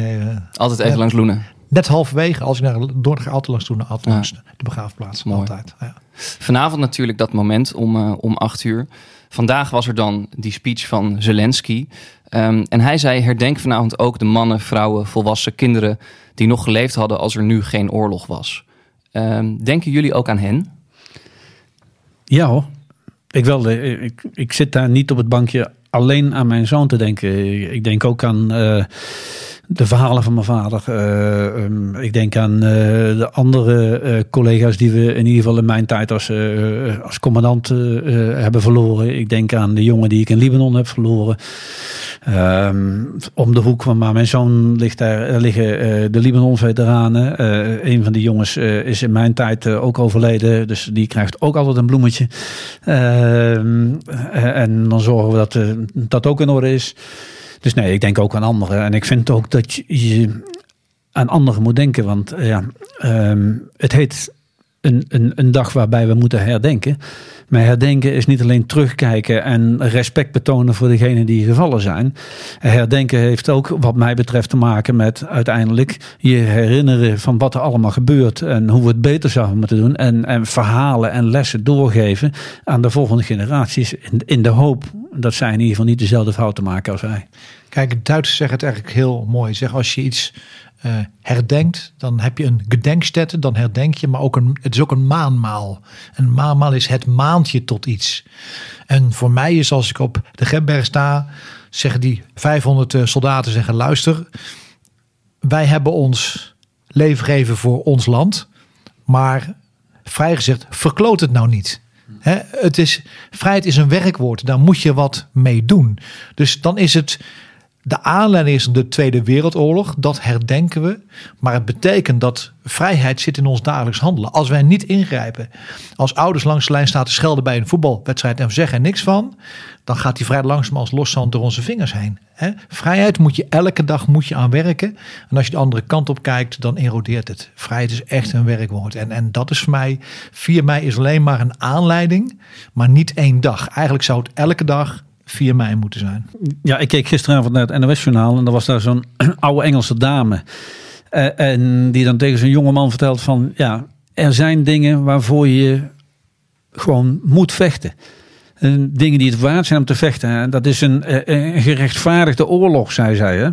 [SPEAKER 1] altijd even langs Loenen.
[SPEAKER 3] Net halverwege, als ik naar ga altijd langs doen, altijd langs de begraafplaats.
[SPEAKER 1] Mooi.
[SPEAKER 3] Altijd. Ja.
[SPEAKER 1] Vanavond natuurlijk dat moment om, om acht uur. Vandaag was er dan die speech van Zelensky. Um, en hij zei: herdenk vanavond ook de mannen, vrouwen, volwassen kinderen die nog geleefd hadden als er nu geen oorlog was. Um, denken jullie ook aan hen?
[SPEAKER 2] Ja hoor. Ik, wel, ik, ik zit daar niet op het bankje alleen aan mijn zoon te denken. Ik denk ook aan uh, de verhalen van mijn vader. Uh, um, ik denk aan de andere collega's die we in ieder geval in mijn tijd als, als commandant hebben verloren. Ik denk aan de jongen die ik in Libanon heb verloren. Um, om de hoek van waar mijn zoon ligt, daar liggen uh, de Libanon-veteranen. Uh, een van die jongens is in mijn tijd ook overleden, dus die krijgt ook altijd een bloemetje. Ehm, en dan zorgen we dat dat ook in orde is. Dus nee, ik denk ook aan anderen. En ik vind ook dat je aan anderen moet denken, want ja, um, het heet een, een, een dag waarbij we moeten herdenken. Maar herdenken is niet alleen terugkijken en respect betonen voor degenen die gevallen zijn. Herdenken heeft ook, wat mij betreft, te maken met uiteindelijk je herinneren van wat er allemaal gebeurt en hoe we het beter zouden moeten doen. En, en verhalen en lessen doorgeven aan de volgende generaties. In, de hoop dat zij in ieder geval niet dezelfde fouten maken als wij.
[SPEAKER 3] Kijk, Duitsers zeggen het eigenlijk heel mooi. Zeg, als je iets uh, herdenkt, dan heb je een gedenkstätte, dan herdenk je, maar ook een, het is ook een maanmaal. Een maanmaal is het maandje tot iets. En voor mij is als ik op de Gemberg sta, zeggen die 500 uh, soldaten zeggen, luister, wij hebben ons leven gegeven voor ons land, maar vrij gezegd, verkloot het nou niet. Het is, vrijheid is een werkwoord, daar moet je wat mee doen. Dus dan is het, de aanleiding is de Tweede Wereldoorlog, dat herdenken we. Maar het betekent dat vrijheid zit in ons dagelijks handelen. Als wij niet ingrijpen, als ouders langs de lijn staan te schelden bij een voetbalwedstrijd en zeggen er niks van, dan gaat die vrij langzaam als loszand door onze vingers heen. Vrijheid moet je elke dag moet je aan werken. En als je de andere kant op kijkt, dan erodeert het. Vrijheid is echt een werkwoord. En, en dat is voor mij, 4 mei is alleen maar een aanleiding, maar niet één dag. Eigenlijk zou het elke dag 4 mei moeten zijn.
[SPEAKER 2] Ja, ik keek gisteravond naar het NOS-journaal en er was daar zo'n oude Engelse dame. Eh, en die dan tegen zo'n jonge man vertelt van, ja, er zijn dingen waarvoor je gewoon moet vechten. Eh, dingen die het waard zijn om te vechten. En dat is een, eh, een gerechtvaardigde oorlog, zei zij. Hè?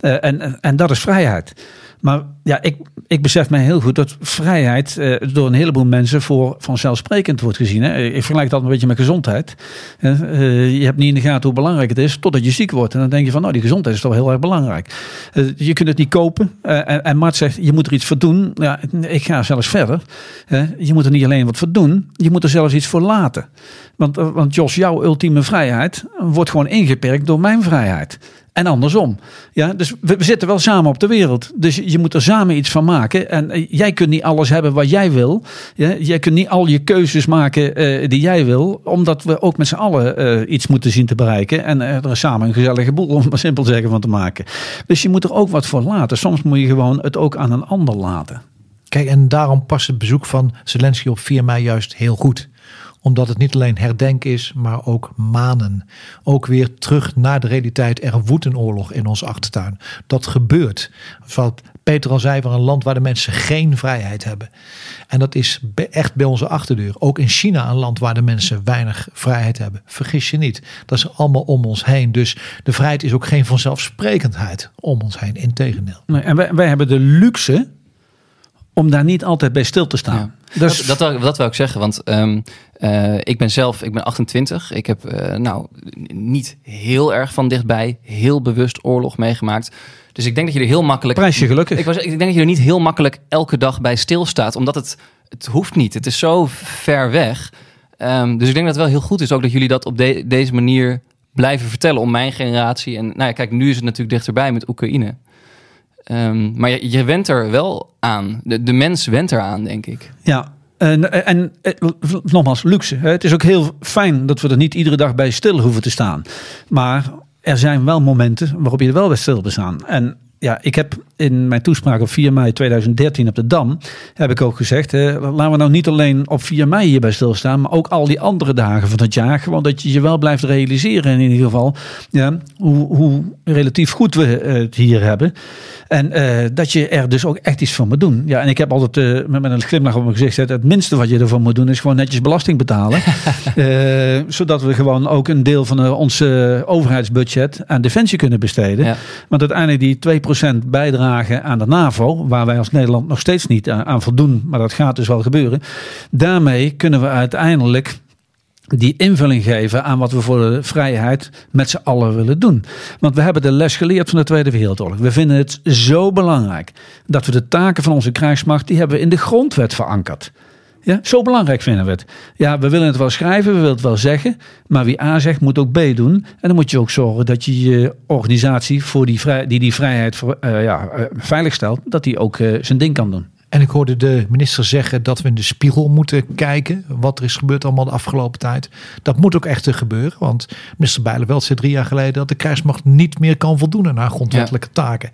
[SPEAKER 2] Eh, en, en dat is vrijheid. Maar ja, ik, ik besef mij heel goed dat vrijheid eh, door een heleboel mensen voor vanzelfsprekend wordt gezien. Hè. Ik vergelijk dat een beetje met gezondheid. Eh, je hebt niet in de gaten hoe belangrijk het is totdat je ziek wordt. En dan denk je van, nou die gezondheid is toch heel erg belangrijk. Eh, je kunt het niet kopen. en, en Mart zegt, je moet er iets voor doen. Ja, ik ga zelfs verder. je moet er niet alleen wat voor doen, je moet er zelfs iets voor laten. Want, want Jos, jouw ultieme vrijheid wordt gewoon ingeperkt door mijn vrijheid. En andersom. Ja, dus we, zitten wel samen op de wereld. Dus je moet er samen iets van maken. En uh, jij kunt niet alles hebben wat jij wil. Ja, jij kunt niet al je keuzes maken uh, die jij wil. Omdat we ook met z'n allen uh, iets moeten zien te bereiken. En er samen een gezellige boel, om maar simpel zeggen, van te maken. Dus je moet er ook wat voor laten. Soms moet je gewoon het ook aan een ander laten.
[SPEAKER 3] Kijk, en daarom past het bezoek van Zelensky op 4 mei juist heel goed omdat het niet alleen herdenk is, maar ook manen. Ook weer terug naar de realiteit. Er woedt een oorlog in onze achtertuin. Dat gebeurt. Wat Peter al zei, van een land waar de mensen geen vrijheid hebben. En dat is echt bij onze achterdeur. Ook in China, een land waar de mensen weinig vrijheid hebben. Vergis je niet. Dat is allemaal om ons heen. Dus de vrijheid is ook geen vanzelfsprekendheid om ons heen. Integendeel.
[SPEAKER 2] Nee, en wij hebben de luxe om daar niet altijd bij stil te staan.
[SPEAKER 1] Ja. Dus... Dat, dat, dat wil ik zeggen, want um, uh, ik ben zelf, ik ben 28. Ik heb uh, nou niet heel erg van dichtbij, heel bewust oorlog meegemaakt. Dus ik denk dat je er heel makkelijk.
[SPEAKER 2] Prijsje gelukkig.
[SPEAKER 1] Ik, was, ik denk dat je er niet heel makkelijk elke dag bij stilstaat, omdat het, het hoeft niet. Het is zo ver weg. Um, dus ik denk dat het wel heel goed is ook dat jullie dat op de, deze manier blijven vertellen om mijn generatie. En nou ja, kijk, nu is het natuurlijk dichterbij met Oekraïne. Um, maar je, je went er wel aan. De, de mens went eraan, denk ik.
[SPEAKER 2] Ja, en, en, en, nogmaals, luxe. Het is ook heel fijn dat we er niet iedere dag bij stil hoeven te staan. Maar er zijn wel momenten waarop je er wel bij stil te staan. En ja, ik heb in mijn toespraak op 4 mei 2013 op de Dam, heb ik ook gezegd, eh, laten we nou niet alleen op 4 mei hierbij stilstaan, maar ook al die andere dagen van het jaar. Gewoon dat je je wel blijft realiseren in ieder geval, ja, hoe, hoe relatief goed we het hier hebben. En uh, dat je er dus ook echt iets van moet doen. Ja, en ik heb altijd uh, met, met een glimlach op mijn gezicht gezet, het minste wat je ervan moet doen is gewoon netjes belasting betalen. zodat we gewoon ook een deel van ons overheidsbudget aan defensie kunnen besteden. Ja. Want uiteindelijk die 2% bijdrage aan de NAVO, waar wij als Nederland nog steeds niet aan voldoen, maar dat gaat dus wel gebeuren. Daarmee kunnen we uiteindelijk die invulling geven aan wat we voor de vrijheid met z'n allen willen doen. Want we hebben de les geleerd van de Tweede Wereldoorlog. We vinden het zo belangrijk dat we de taken van onze krijgsmacht, die hebben in de grondwet verankerd. Ja, zo belangrijk vinden we het. Ja, we willen het wel schrijven, we willen het wel zeggen. Maar wie A zegt, moet ook B doen. En dan moet je ook zorgen dat je je organisatie voor die, die die vrijheid uh, ja, uh, veilig stelt, dat die ook uh, zijn ding kan doen.
[SPEAKER 3] En ik hoorde de minister zeggen dat we in de spiegel moeten kijken. Wat er is gebeurd allemaal de afgelopen tijd. Dat moet ook echt gebeuren. Want minister Bijleveld zei drie jaar geleden dat de krijgsmacht niet meer kan voldoen aan haar grondwettelijke ja. taken.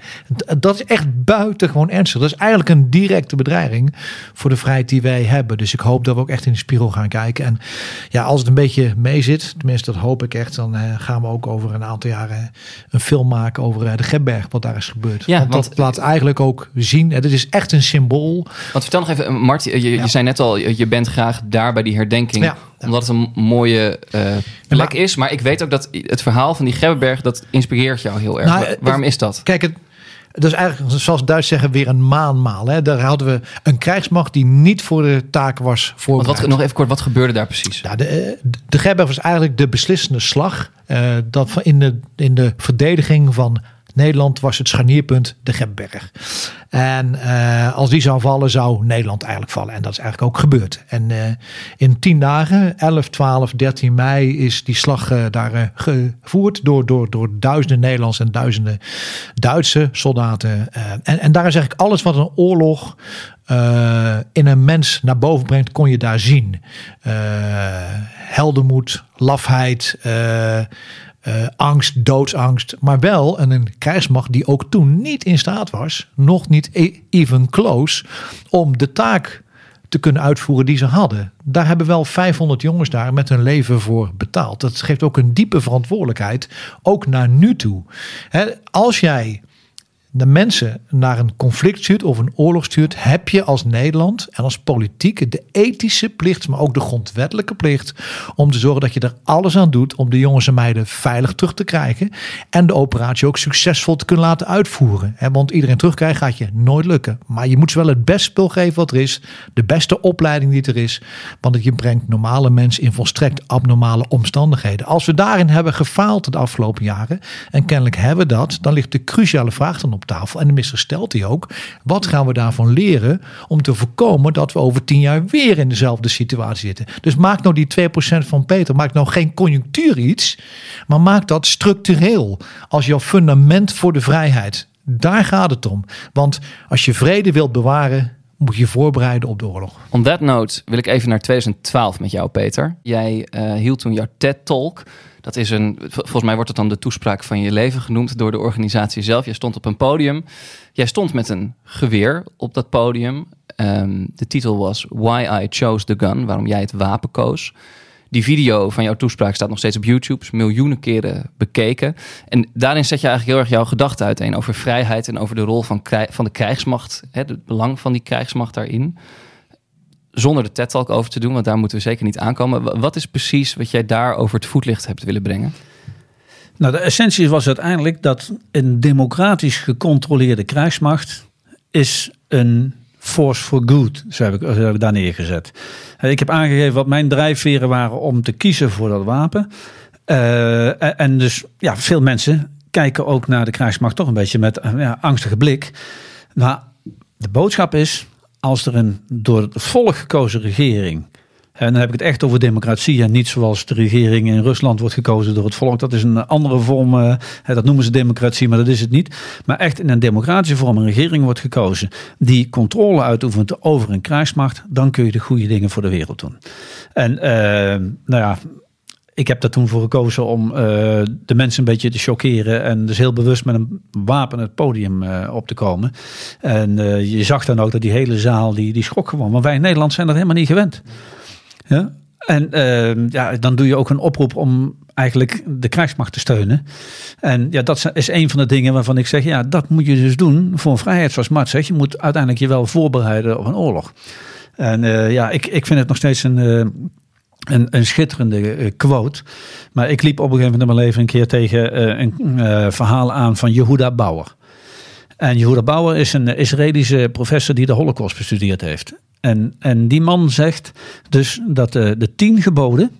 [SPEAKER 3] Dat is echt buitengewoon ernstig. Dat is eigenlijk een directe bedreiging voor de vrijheid die wij hebben. Dus ik hoop dat we ook echt in de spiegel gaan kijken. En ja, als het een beetje mee zit, tenminste dat hoop ik echt, dan uh, gaan we ook over een aantal jaren een film maken over uh, de Gebberg, wat daar is gebeurd. Ja, want, want dat laat eigenlijk ook zien, het is echt een symbool
[SPEAKER 1] Want vertel nog even, Mart, je, je ja. zei net al, je bent graag daar bij die herdenking. Ja. Omdat het een mooie uh, plek maar, is. Maar ik weet ook dat het verhaal van die Gebberberg, dat inspireert jou heel erg. Nou, Waarom is dat?
[SPEAKER 3] Kijk, het, dat is eigenlijk, zoals Duits zeggen, weer een maanmaal. Hè. Daar hadden we een krijgsmacht die niet voor de taak was voorbereid.
[SPEAKER 1] Wat, nog even kort, wat gebeurde daar precies?
[SPEAKER 3] Nou, de, de Gebberg was eigenlijk de beslissende slag. Uh, dat in de, in de verdediging van Nederland was het scharnierpunt de Gebberg. En eh, als die zou vallen, zou Nederland eigenlijk vallen. En dat is eigenlijk ook gebeurd. En eh, in tien dagen, 11, 12, 13 mei, is die slag eh, daar gevoerd door, door, door duizenden Nederlandse en duizenden Duitse soldaten. En, en daar is eigenlijk alles wat een oorlog in een mens naar boven brengt, kon je daar zien. Eh, heldenmoed, lafheid, eh, angst, doodsangst. Maar wel een, een krijgsmacht die ook toen niet in staat was, nog niet e- even close, om de taak te kunnen uitvoeren die ze hadden. Daar hebben wel 500 jongens daar met hun leven voor betaald. Dat geeft ook een diepe verantwoordelijkheid, ook naar nu toe. Als jij de mensen naar een conflict stuurt of een oorlog stuurt, heb je als Nederland en als politiek de ethische plicht, maar ook de grondwettelijke plicht om te zorgen dat je er alles aan doet om de jongens en meiden veilig terug te krijgen en de operatie ook succesvol te kunnen laten uitvoeren. Want iedereen terugkrijgen gaat je nooit lukken. Maar je moet ze wel het beste spul geven wat er is, de beste opleiding die er is, want je brengt normale mensen in volstrekt abnormale omstandigheden. Als we daarin hebben gefaald de afgelopen jaren, en kennelijk hebben we dat, dan ligt de cruciale vraag dan op tafel. En de minister stelt die ook. Wat gaan we daarvan leren om te voorkomen dat we over tien jaar weer in dezelfde situatie zitten? Dus maak nou die 2% van Peter, maak nou geen conjunctuur iets, maar maak dat structureel als jouw fundament voor de vrijheid. Daar gaat het om. Want als je vrede wilt bewaren, moet je voorbereiden op de oorlog.
[SPEAKER 1] On that note wil ik even naar 2012 met jou, Peter. Jij eh, hield toen jouw TED-talk. Dat is een, vol- volgens mij wordt het dan de toespraak van je leven genoemd door de organisatie zelf. Jij stond op een podium. Jij stond met een geweer op dat podium. Ehm, de titel was Why I Chose the Gun, waarom jij het wapen koos. Die video van jouw toespraak staat nog steeds op YouTube, is miljoenen keren bekeken. En daarin zet je eigenlijk heel erg jouw gedachten uiteen over vrijheid en over de rol van, van de krijgsmacht, hè, het belang van die krijgsmacht daarin. Zonder de TED-talk over te doen, want daar moeten we zeker niet aankomen. Wa- Wat is precies wat jij daar over het voetlicht hebt willen brengen?
[SPEAKER 2] Nou, de essentie was uiteindelijk dat een democratisch gecontroleerde krijgsmacht is een force for good, zo heb ik, daar neergezet. Eh, Ik heb aangegeven wat mijn drijfveren waren om te kiezen voor dat wapen. Eh, en- en dus ja, veel mensen kijken ook naar de krijgsmacht toch een beetje met een ja, angstige blik. Maar de boodschap is, als er een door het volk gekozen regering en dan heb ik het echt over democratie en niet zoals de regering in Rusland wordt gekozen door het volk. Dat is een andere vorm, eh, dat noemen ze democratie, maar dat is het niet. Maar echt in een democratische vorm een regering wordt gekozen die controle uitoefent over een krijgsmacht, dan kun je de goede dingen voor de wereld doen. En eh, nou ja, ik heb daar toen voor gekozen om eh, de mensen een beetje te chockeren. En dus heel bewust met een wapen het podium eh, op te komen. En eh, je zag dan ook dat die hele zaal, die, die schrok gewoon. Want wij in Nederland zijn dat helemaal niet gewend. Ja? En eh, ja, dan doe je ook een oproep om eigenlijk de krijgsmacht te steunen. En ja, dat is een van de dingen waarvan ik zeg, ja, dat moet je dus doen voor een vrijheid zoals Mart zegt. Je moet uiteindelijk je wel voorbereiden op een oorlog. En ja, ik, ik vind het nog steeds een... een, een schitterende eh, quote. Maar ik liep op een gegeven moment in mijn leven een keer tegen eh, een eh, verhaal aan van Yehuda Bauer. En Yehuda Bauer is een Israëlische professor die de Holocaust bestudeerd heeft. En, en die man zegt dus dat de, de tien geboden,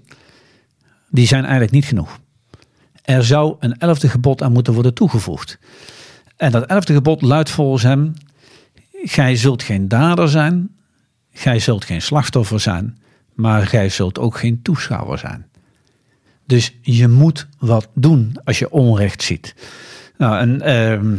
[SPEAKER 2] die zijn eigenlijk niet genoeg. Er zou een elfde gebod aan moeten worden toegevoegd. En dat elfde gebod luidt volgens hem, gij zult geen dader zijn, gij zult geen slachtoffer zijn, maar gij zult ook geen toeschouwer zijn. Dus je moet wat doen als je onrecht ziet. Nou, en ehm,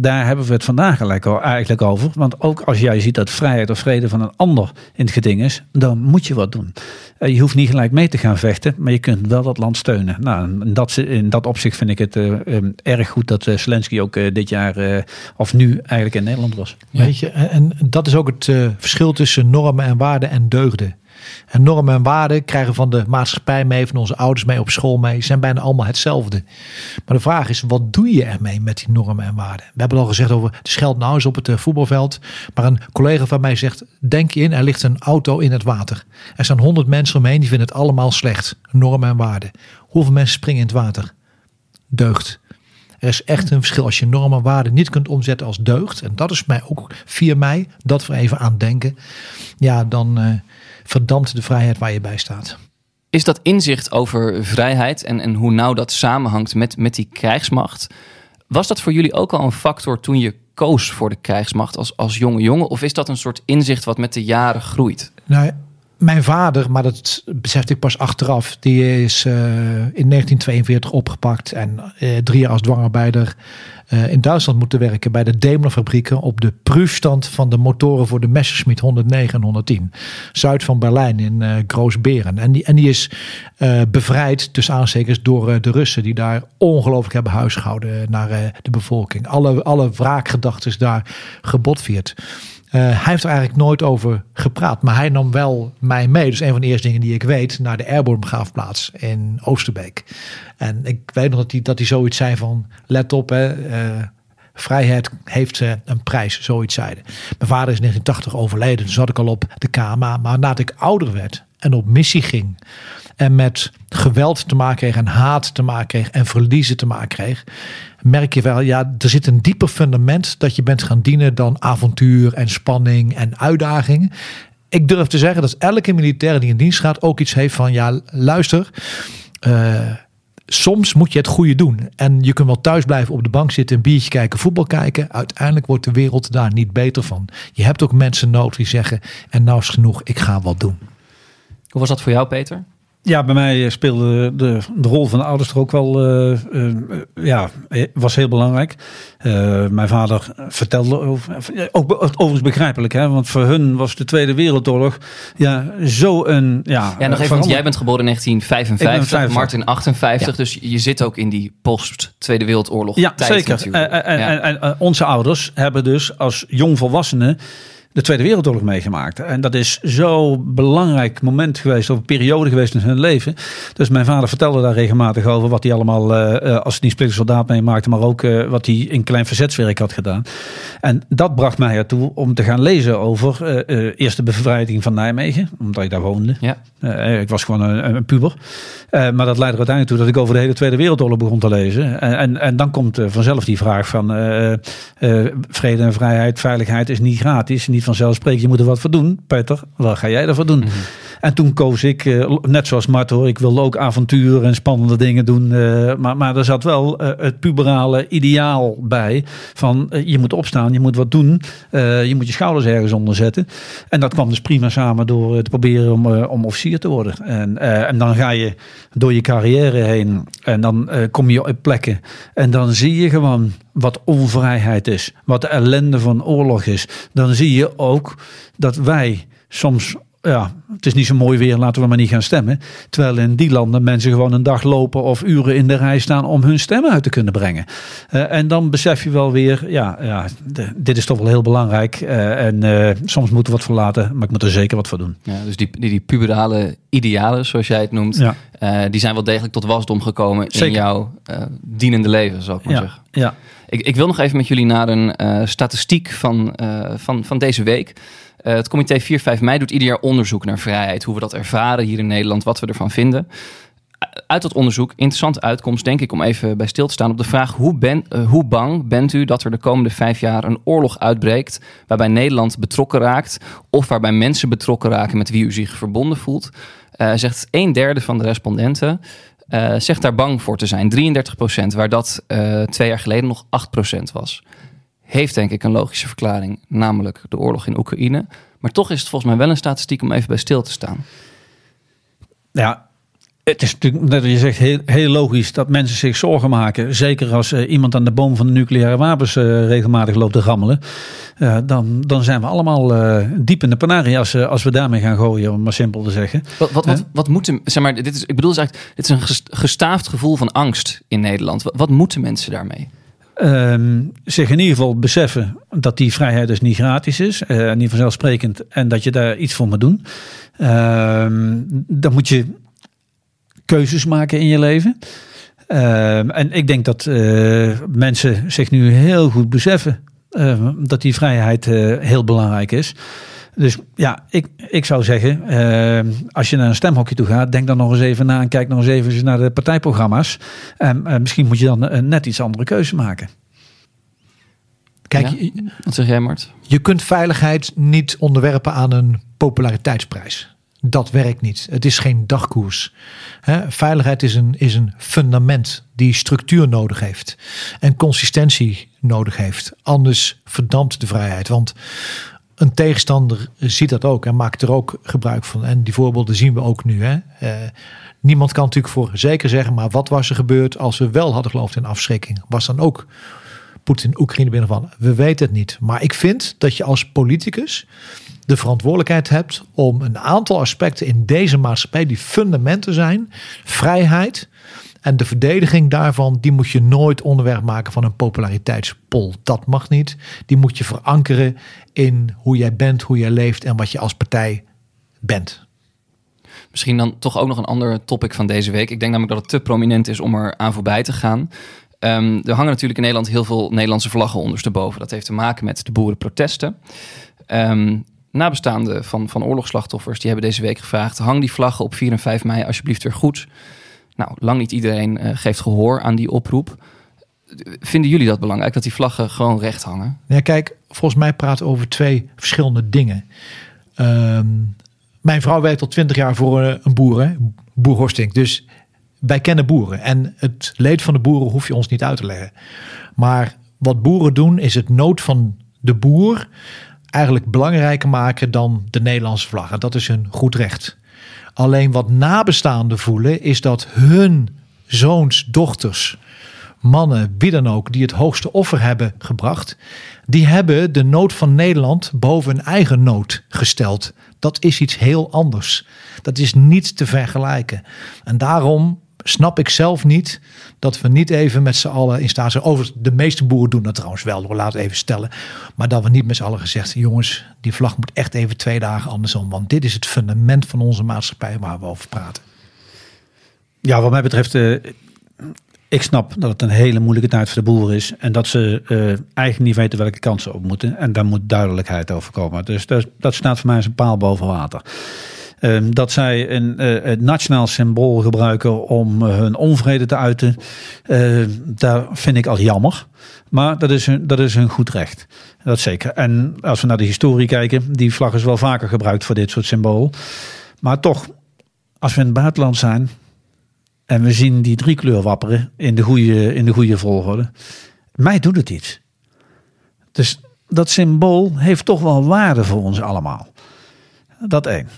[SPEAKER 2] daar hebben we het vandaag al, eigenlijk over. Want ook als jij ziet dat vrijheid of vrede van een ander in het geding is, dan moet je wat doen. Eh, je hoeft niet gelijk mee te gaan vechten, maar je kunt wel dat land steunen. Nou, in dat, in dat opzicht vind ik het eh, ehm, erg goed dat eh, Zelensky ook dit jaar, of nu eigenlijk in Nederland was.
[SPEAKER 3] Weet je, en, dat is ook het verschil tussen normen en waarden en deugden. En normen en waarden krijgen van de maatschappij mee, van onze ouders mee, op school mee, zijn bijna allemaal hetzelfde. Maar de vraag is, wat doe je ermee met die normen en waarden? We hebben al gezegd over de scheld nou eens op het eh, voetbalveld. Maar een collega van mij zegt, denk in, er ligt een auto in het water. Er staan honderd mensen omheen, die vinden het allemaal slecht. Normen en waarden. Hoeveel mensen springen in het water? Deugd. Er is echt een verschil als je normen en waarden niet kunt omzetten als deugd. En dat is mij ook 4 mei, dat we even aan denken. Ja, dan eh verdampt de vrijheid waar je bij staat.
[SPEAKER 1] Is dat inzicht over vrijheid en, en hoe nauw dat samenhangt met, met die krijgsmacht Was dat voor jullie ook al een factor toen je koos voor de krijgsmacht als, als jonge jongen? Of is dat een soort inzicht wat met de jaren groeit?
[SPEAKER 3] Nou, mijn vader, maar dat besefte ik pas achteraf, die is eh, in 1942 opgepakt en eh, drie jaar als dwangarbeider eh, in Duitsland moeten werken bij de Daimler fabrieken op de proefstand van de motoren voor de Messerschmitt 109 en 110. Zuid van Berlijn in uh, Groosberen. En die, en die is bevrijd tussen aanstekers door de Russen die daar ongelooflijk hebben huisgehouden naar de bevolking. Alle, alle wraakgedachten daar gebotvierd. Uh, hij heeft er eigenlijk nooit over gepraat, maar hij nam wel mij mee. Dus een van de eerste dingen die ik weet, naar de Airborne begraafplaats in Oosterbeek. En ik weet nog dat hij, dat hij zoiets zei van, let op hè, uh, vrijheid heeft een prijs, zoiets zeiden. Mijn vader is in 1980 overleden, dus zat ik al op de KMA. Maar nadat ik ouder werd en op missie ging en met geweld te maken kreeg en haat te maken kreeg en verliezen te maken kreeg, merk je wel, ja, er zit een dieper fundament dat je bent gaan dienen dan avontuur en spanning en uitdaging. Ik durf te zeggen dat elke militair die in dienst gaat ook iets heeft van, ja, luister, uh, soms moet je het goede doen. En je kunt wel thuis blijven op de bank zitten, een biertje kijken, voetbal kijken. Uiteindelijk wordt de wereld daar niet beter van. Je hebt ook mensen nodig die zeggen, en nou is genoeg, ik ga wat doen.
[SPEAKER 1] Hoe was dat voor jou, Peter?
[SPEAKER 2] Ja, bij mij speelde de, de rol van de ouders er ook wel, uh, uh, ja, was heel belangrijk. Uh, mijn vader vertelde, over, ook overigens begrijpelijk, hè, want voor hun was de Tweede Wereldoorlog ja, zo een, ja.
[SPEAKER 1] Ja, nog even, want jij bent geboren in 1955, Martin 58, ja. dus je zit ook in die post-Tweede Wereldoorlog
[SPEAKER 2] Ja,
[SPEAKER 1] tijd
[SPEAKER 2] zeker. En, en, en onze ouders hebben dus als jongvolwassenen de Tweede Wereldoorlog meegemaakt. En dat is zo'n belangrijk moment geweest, of een periode geweest in hun leven. Dus mijn vader vertelde daar regelmatig over wat hij allemaal uh, als niet soldaat meemaakte, maar ook uh, wat hij in klein verzetswerk had gedaan. En dat bracht mij ertoe om te gaan lezen over uh, eerst de bevrijding van Nijmegen, omdat ik daar woonde.
[SPEAKER 1] Ja.
[SPEAKER 2] ik was gewoon een, een puber. maar dat leidde er uiteindelijk toe dat ik over de hele Tweede Wereldoorlog begon te lezen. En, en, en dan komt vanzelf die vraag van vrede en vrijheid, veiligheid is niet gratis, niet je moet er wat voor doen. Peter, wat ga jij ervoor doen? Mm-hmm. En toen koos ik, uh, net zoals Mart hoor, ik wilde ook avonturen en spannende dingen doen. Uh, maar, maar er zat wel uh, het puberale ideaal bij. Van je moet opstaan, je moet wat doen. je moet je schouders ergens onder zetten. En dat kwam dus prima samen door te proberen om, om officier te worden. En, en dan ga je door je carrière heen. En dan kom je op plekken. En dan zie je gewoon wat onvrijheid is. Wat de ellende van oorlog is. Dan zie je ook dat wij soms ja, het is niet zo mooi weer, laten we maar niet gaan stemmen. Terwijl in die landen mensen gewoon een dag lopen of uren in de rij staan om hun stemmen uit te kunnen brengen. Uh, en dan besef je wel weer, ja, ja de, dit is toch wel heel belangrijk. Uh, en uh, soms moeten we wat verlaten, maar ik moet er zeker wat voor doen.
[SPEAKER 1] Ja, dus die, die, die puberale idealen, zoals jij het noemt, ja. die zijn wel degelijk tot wasdom gekomen zeker. in jouw dienende leven, zou ik maar
[SPEAKER 2] ja.
[SPEAKER 1] zeggen.
[SPEAKER 2] Ja.
[SPEAKER 1] Ik, ik, wil nog even met jullie naar een statistiek van, van, van deze week. Uh, het comité 4-5 mei doet ieder jaar onderzoek naar vrijheid. Hoe we dat ervaren hier in Nederland, wat we ervan vinden. Uit dat onderzoek, interessante uitkomst, denk ik, om even bij stil te staan op de vraag: hoe, ben, uh, hoe bang bent u dat er de komende vijf jaar een oorlog uitbreekt waarbij Nederland betrokken raakt of waarbij mensen betrokken raken met wie u zich verbonden voelt? Zegt een derde van de respondenten zegt daar bang voor te zijn, 33 procent, waar dat twee jaar geleden nog 8 procent was heeft denk ik een logische verklaring, namelijk de oorlog in Oekraïne. Maar toch is het volgens mij wel een statistiek om even bij stil te staan.
[SPEAKER 2] Ja, het is natuurlijk, net je zegt, heel, heel, logisch dat mensen zich zorgen maken. Zeker als uh, iemand aan de boom van de nucleaire wapens uh, regelmatig loopt te rammelen. Uh, dan, dan zijn we allemaal diep in de panarie als, als we daarmee gaan gooien, om maar simpel te zeggen.
[SPEAKER 1] Wat, wat, wat, wat moeten, zeg maar, dit is, ik bedoel, eigenlijk, dit is een gestaafd gevoel van angst in Nederland. Wat, wat moeten mensen daarmee?
[SPEAKER 2] Um, zich in ieder geval beseffen dat die vrijheid dus niet gratis is, uh, niet vanzelfsprekend, en dat je daar iets voor moet doen. Um, dan moet je keuzes maken in je leven. Um, en ik denk dat uh, mensen zich nu heel goed beseffen dat die vrijheid heel belangrijk is. Dus ja, ik, ik zou zeggen, uh, als je naar een stemhokje toe gaat, denk dan nog eens even na en kijk nog eens even naar de partijprogramma's. En uh, misschien moet je dan een net iets andere keuze maken.
[SPEAKER 3] Kijk,
[SPEAKER 1] ja? wat zeg jij, Mart?
[SPEAKER 3] Je kunt veiligheid niet onderwerpen aan een populariteitsprijs. Dat werkt niet. Het is geen dagkoers. Hè, veiligheid is een, is een fundament die structuur nodig heeft en consistentie nodig heeft. Anders verdampt de vrijheid. Want een tegenstander ziet dat ook en maakt er ook gebruik van. En die voorbeelden zien we ook nu. Hè. Eh, niemand kan natuurlijk voor zeker zeggen, maar wat was er gebeurd als we wel hadden geloofd in afschrikking? Was dan ook Poetin Oekraïne binnenvallen? We weten het niet. Maar ik vind dat je als politicus de verantwoordelijkheid hebt om een aantal aspecten in deze maatschappij die fundamenten zijn, vrijheid en de verdediging daarvan, die moet je nooit onderwerp maken van een populariteitspol. Dat mag niet. Die moet je verankeren in hoe jij bent, hoe jij leeft en wat je als partij bent.
[SPEAKER 1] Misschien dan toch ook nog een ander topic van deze week. Ik denk namelijk dat het te prominent is om er aan voorbij te gaan. Ehm, er hangen natuurlijk in Nederland heel veel Nederlandse vlaggen ondersteboven. Dat heeft te maken met de boerenprotesten. Um, nabestaanden van, van oorlogsslachtoffers die hebben deze week gevraagd: hang die vlaggen op 4 en 5 mei alsjeblieft weer goed. Nou, lang niet iedereen uh, geeft gehoor aan die oproep. Vinden jullie dat belangrijk dat die vlaggen gewoon recht hangen?
[SPEAKER 3] Ja, kijk, volgens mij praten we over twee verschillende dingen. Um, mijn vrouw werkt al twintig jaar voor een boer, boer Horsting. Dus wij kennen boeren. En het leed van de boeren hoef je ons niet uit te leggen. Maar wat boeren doen, is het nood van de boer eigenlijk belangrijker maken dan de Nederlandse vlag. En dat is hun goed recht. Alleen wat nabestaanden voelen, is dat hun zoons, dochters, mannen, wie dan ook, die het hoogste offer hebben gebracht, die hebben de nood van Nederland boven hun eigen nood gesteld. Dat is iets heel anders. Dat is niet te vergelijken. En daarom snap ik zelf niet dat we niet even met z'n allen in staat zijn. Over de meeste boeren doen dat trouwens wel, we laten even stellen. Maar dat we niet met z'n allen gezegd, jongens, die vlag moet echt even twee dagen andersom. Want dit is het fundament van onze maatschappij waar we over praten.
[SPEAKER 2] Ja, wat mij betreft, uh, ik snap dat het een hele moeilijke tijd voor de boeren is. En dat ze uh, eigenlijk niet weten welke kansen op moeten. En daar moet duidelijkheid over komen. Dus dat, dat staat voor mij als een paal boven water. Ehm, dat zij een, uh, het nationaal symbool gebruiken om uh, hun onvrede te uiten, uh, daar vind ik al jammer. Maar dat is, hun, dat is hun goed recht. Dat zeker. En als we naar de historie kijken, die vlag is wel vaker gebruikt voor dit soort symbool. Maar toch, als we in het buitenland zijn en we zien die drie kleur wapperen in de goede, in de goede volgorde, mij doet het iets. Dus dat symbool heeft toch wel waarde voor ons allemaal. Dat één.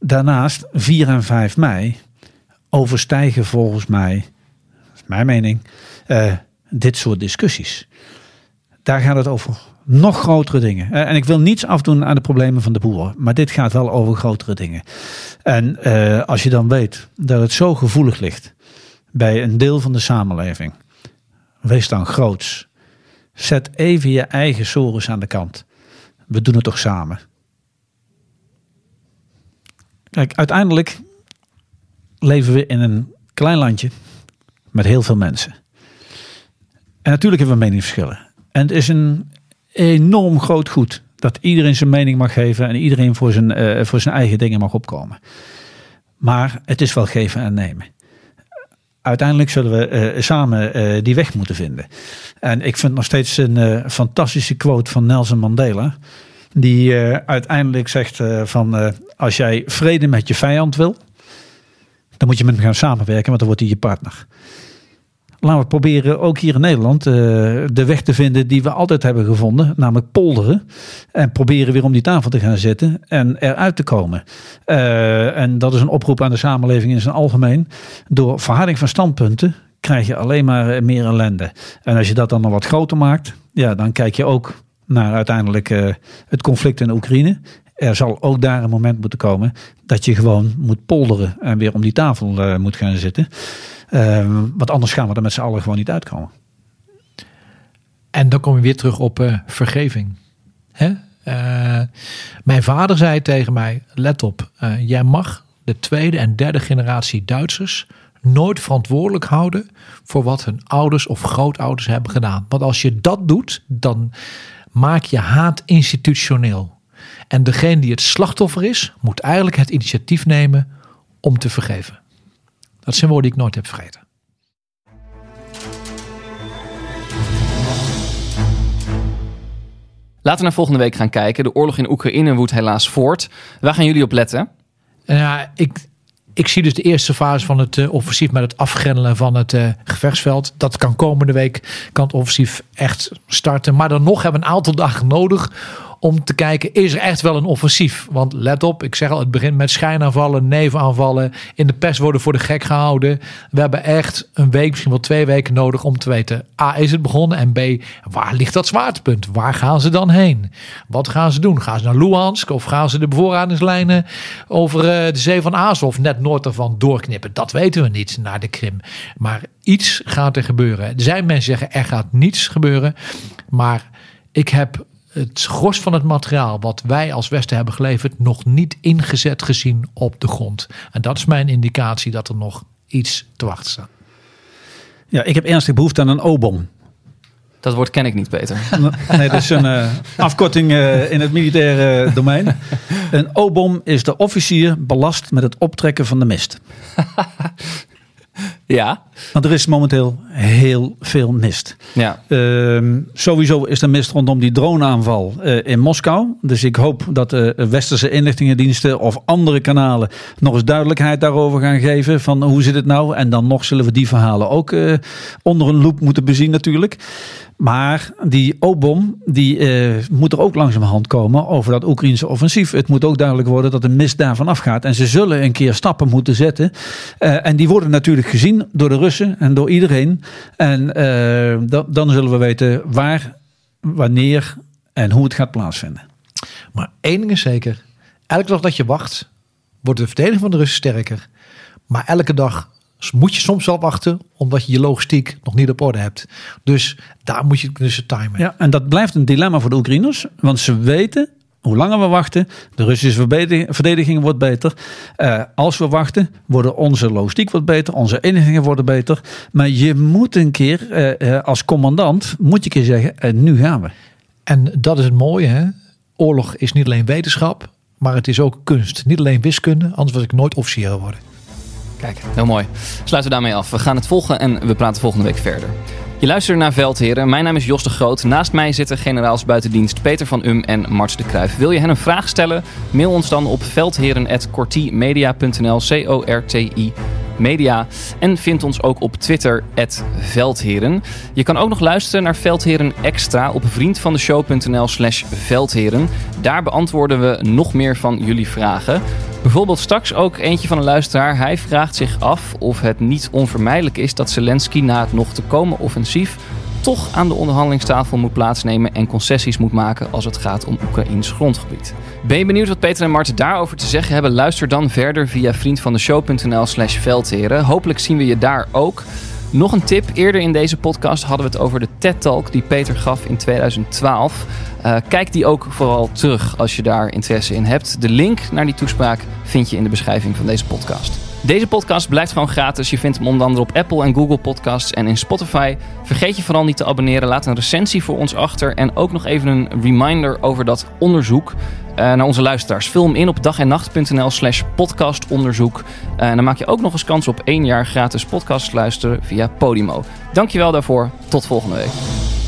[SPEAKER 2] Daarnaast 4 en 5 mei overstijgen volgens mij, dat is mijn mening, uh, dit soort discussies. Daar gaat het over nog grotere dingen. Uh, en ik wil niets afdoen aan de problemen van de boeren, maar dit gaat wel over grotere dingen. En uh, als je dan weet dat het zo gevoelig ligt bij een deel van de samenleving, wees dan groots. Zet even je eigen sores aan de kant. We doen het toch samen. Kijk, uiteindelijk leven we in een klein landje met heel veel mensen. En natuurlijk hebben we meningsverschillen. En het is een enorm groot goed dat iedereen zijn mening mag geven en iedereen voor zijn, uh, voor zijn eigen dingen mag opkomen. Maar het is wel geven en nemen. Uiteindelijk zullen we uh, samen uh, die weg moeten vinden. En ik vind nog steeds een fantastische quote van Nelson Mandela. Die uiteindelijk zegt van als jij vrede met je vijand wil, dan moet je met hem gaan samenwerken, want dan wordt hij je partner. Laten we proberen ook hier in Nederland de weg te vinden die we altijd hebben gevonden, namelijk polderen. En proberen weer om die tafel te gaan zitten en eruit te komen. En dat is een oproep aan de samenleving in zijn algemeen. Door verharding van standpunten krijg je alleen maar meer ellende. En als je dat dan nog wat groter maakt, ja, dan kijk je ook naar uiteindelijk uh, het conflict in Oekraïne er zal ook daar een moment moeten komen dat je gewoon moet polderen en weer om die tafel uh, moet gaan zitten. Uh, want anders gaan we er met z'n allen gewoon niet uitkomen.
[SPEAKER 3] En dan kom je weer terug op uh, vergeving. Hè? Mijn vader zei tegen mij: let op, jij mag de tweede en derde generatie Duitsers nooit verantwoordelijk houden voor wat hun ouders of grootouders hebben gedaan. Want als je dat doet, dan maak je haat institutioneel. En degene die het slachtoffer is, moet eigenlijk het initiatief nemen om te vergeven. Dat zijn woorden die ik nooit heb vergeten.
[SPEAKER 1] Laten we naar volgende week gaan kijken. De oorlog in Oekraïne woedt helaas voort. Waar gaan jullie op letten?
[SPEAKER 3] En ja, ik, ik zie dus de eerste fase van het eh, offensief met het afgrendelen van het eh, gevechtsveld. Dat kan komende week, kan het offensief echt starten. Maar dan nog hebben we een aantal dagen nodig om te kijken, is er echt wel een offensief? Want let op, ik zeg al, het begint met schijnaanvallen, nevenaanvallen. In de pers worden voor de gek gehouden. We hebben echt een week, misschien wel twee weken nodig om te weten, A, is het begonnen? En B, waar ligt dat zwaartepunt? Waar gaan ze dan heen? Wat gaan ze doen? Gaan ze naar Luhansk of gaan ze de bevoorradingslijnen over eh, de zee van Azov net noord ervan doorknippen? Dat weten we niet, naar de Krim. Maar iets gaat er gebeuren. Er zijn mensen die zeggen, er gaat niets gebeuren. Maar ik heb het gros van het materiaal wat wij als Westen hebben geleverd nog niet ingezet gezien op de grond. En dat is mijn indicatie dat er nog iets te wachten staat.
[SPEAKER 2] Ja, ik heb ernstig behoefte aan een O-bom.
[SPEAKER 1] Dat woord ken ik niet, Peter.
[SPEAKER 2] Nee, dat is een uh, afkorting uh, in het militaire domein. Een O-bom is de officier belast met het optrekken van de mist.
[SPEAKER 1] Ja.
[SPEAKER 2] Want er is momenteel heel veel mist.
[SPEAKER 1] Ja.
[SPEAKER 2] Uh, sowieso is er mist rondom die droneaanval uh, in Moskou. Dus ik hoop dat de westerse inlichtingendiensten of andere kanalen nog eens duidelijkheid daarover gaan geven. Van hoe zit het nou? En dan nog zullen we die verhalen ook uh, onder een loep moeten bezien natuurlijk. Maar die O-bom die, uh, moet er ook langzamerhand komen over dat Oekraïnse offensief. Het moet ook duidelijk worden dat de mist daarvan afgaat. En ze zullen een keer stappen moeten zetten. Uh, en die worden natuurlijk gezien door de Russen en door iedereen. En da dan zullen we weten waar, wanneer en hoe het gaat plaatsvinden.
[SPEAKER 3] Maar één ding is zeker. Elke dag dat je wacht, wordt de verdediging van de Russen sterker. Maar elke dag moet je soms wel wachten, omdat je je logistiek nog niet op orde hebt. Dus daar moet je dus timen.
[SPEAKER 2] Ja, en dat blijft een dilemma voor de Oekraïners, want ze weten. Hoe langer we wachten, de Russische verdediging wordt beter. Uh, als we wachten, worden onze logistiek wat beter, onze inrichtingen worden beter. Maar je moet een keer uh, uh, als commandant, moet je een keer zeggen, en nu gaan we.
[SPEAKER 3] En dat is het mooie, hè? Oorlog is niet alleen wetenschap, maar het is ook kunst. Niet alleen wiskunde, anders was ik nooit officier geworden.
[SPEAKER 1] Kijk, heel mooi. Sluiten we daarmee af. We gaan het volgen en we praten volgende week verder. Je luistert naar Veldheren. Mijn naam is Jos de Groot. Naast mij zitten generaals buitendienst Peter van Um en Marts de Kruijf. Wil je hen een vraag stellen? Mail ons dan op veldheren.cortimedia.nl C-O-R-T-I media. En vind ons ook op Twitter, Veldheren. Je kan ook nog luisteren naar Veldheren Extra op vriendvandeshow.nl slash Veldheren. Daar beantwoorden we nog meer van jullie vragen. Bijvoorbeeld straks ook eentje van een luisteraar. Hij vraagt zich af of het niet onvermijdelijk is dat Zelensky na het nog te komen offensief toch aan de onderhandelingstafel moet plaatsnemen en concessies moet maken als het gaat om Oekraïns grondgebied. Ben je benieuwd wat Peter en Marten daarover te zeggen hebben? Luister dan verder via vriendvandeshow.nl slash veldheren. Hopelijk zien we je daar ook. Nog een tip. Eerder in deze podcast hadden we het over de TED-talk die Peter gaf in 2012. Uh, kijk die ook vooral terug als je daar interesse in hebt. De link naar die toespraak vind je in de beschrijving van deze podcast. Deze podcast blijft gewoon gratis. Je vindt hem onder andere op Apple en Google Podcasts en in Spotify. Vergeet je vooral niet te abonneren. Laat een recensie voor ons achter. En ook nog even een reminder over dat onderzoek uh, naar onze luisteraars. Hem in op dagennacht.nl slash podcastonderzoek. Uh, en dan maak je ook nog eens kans op één jaar gratis podcast luisteren via Podimo. Dankjewel daarvoor. Tot volgende week.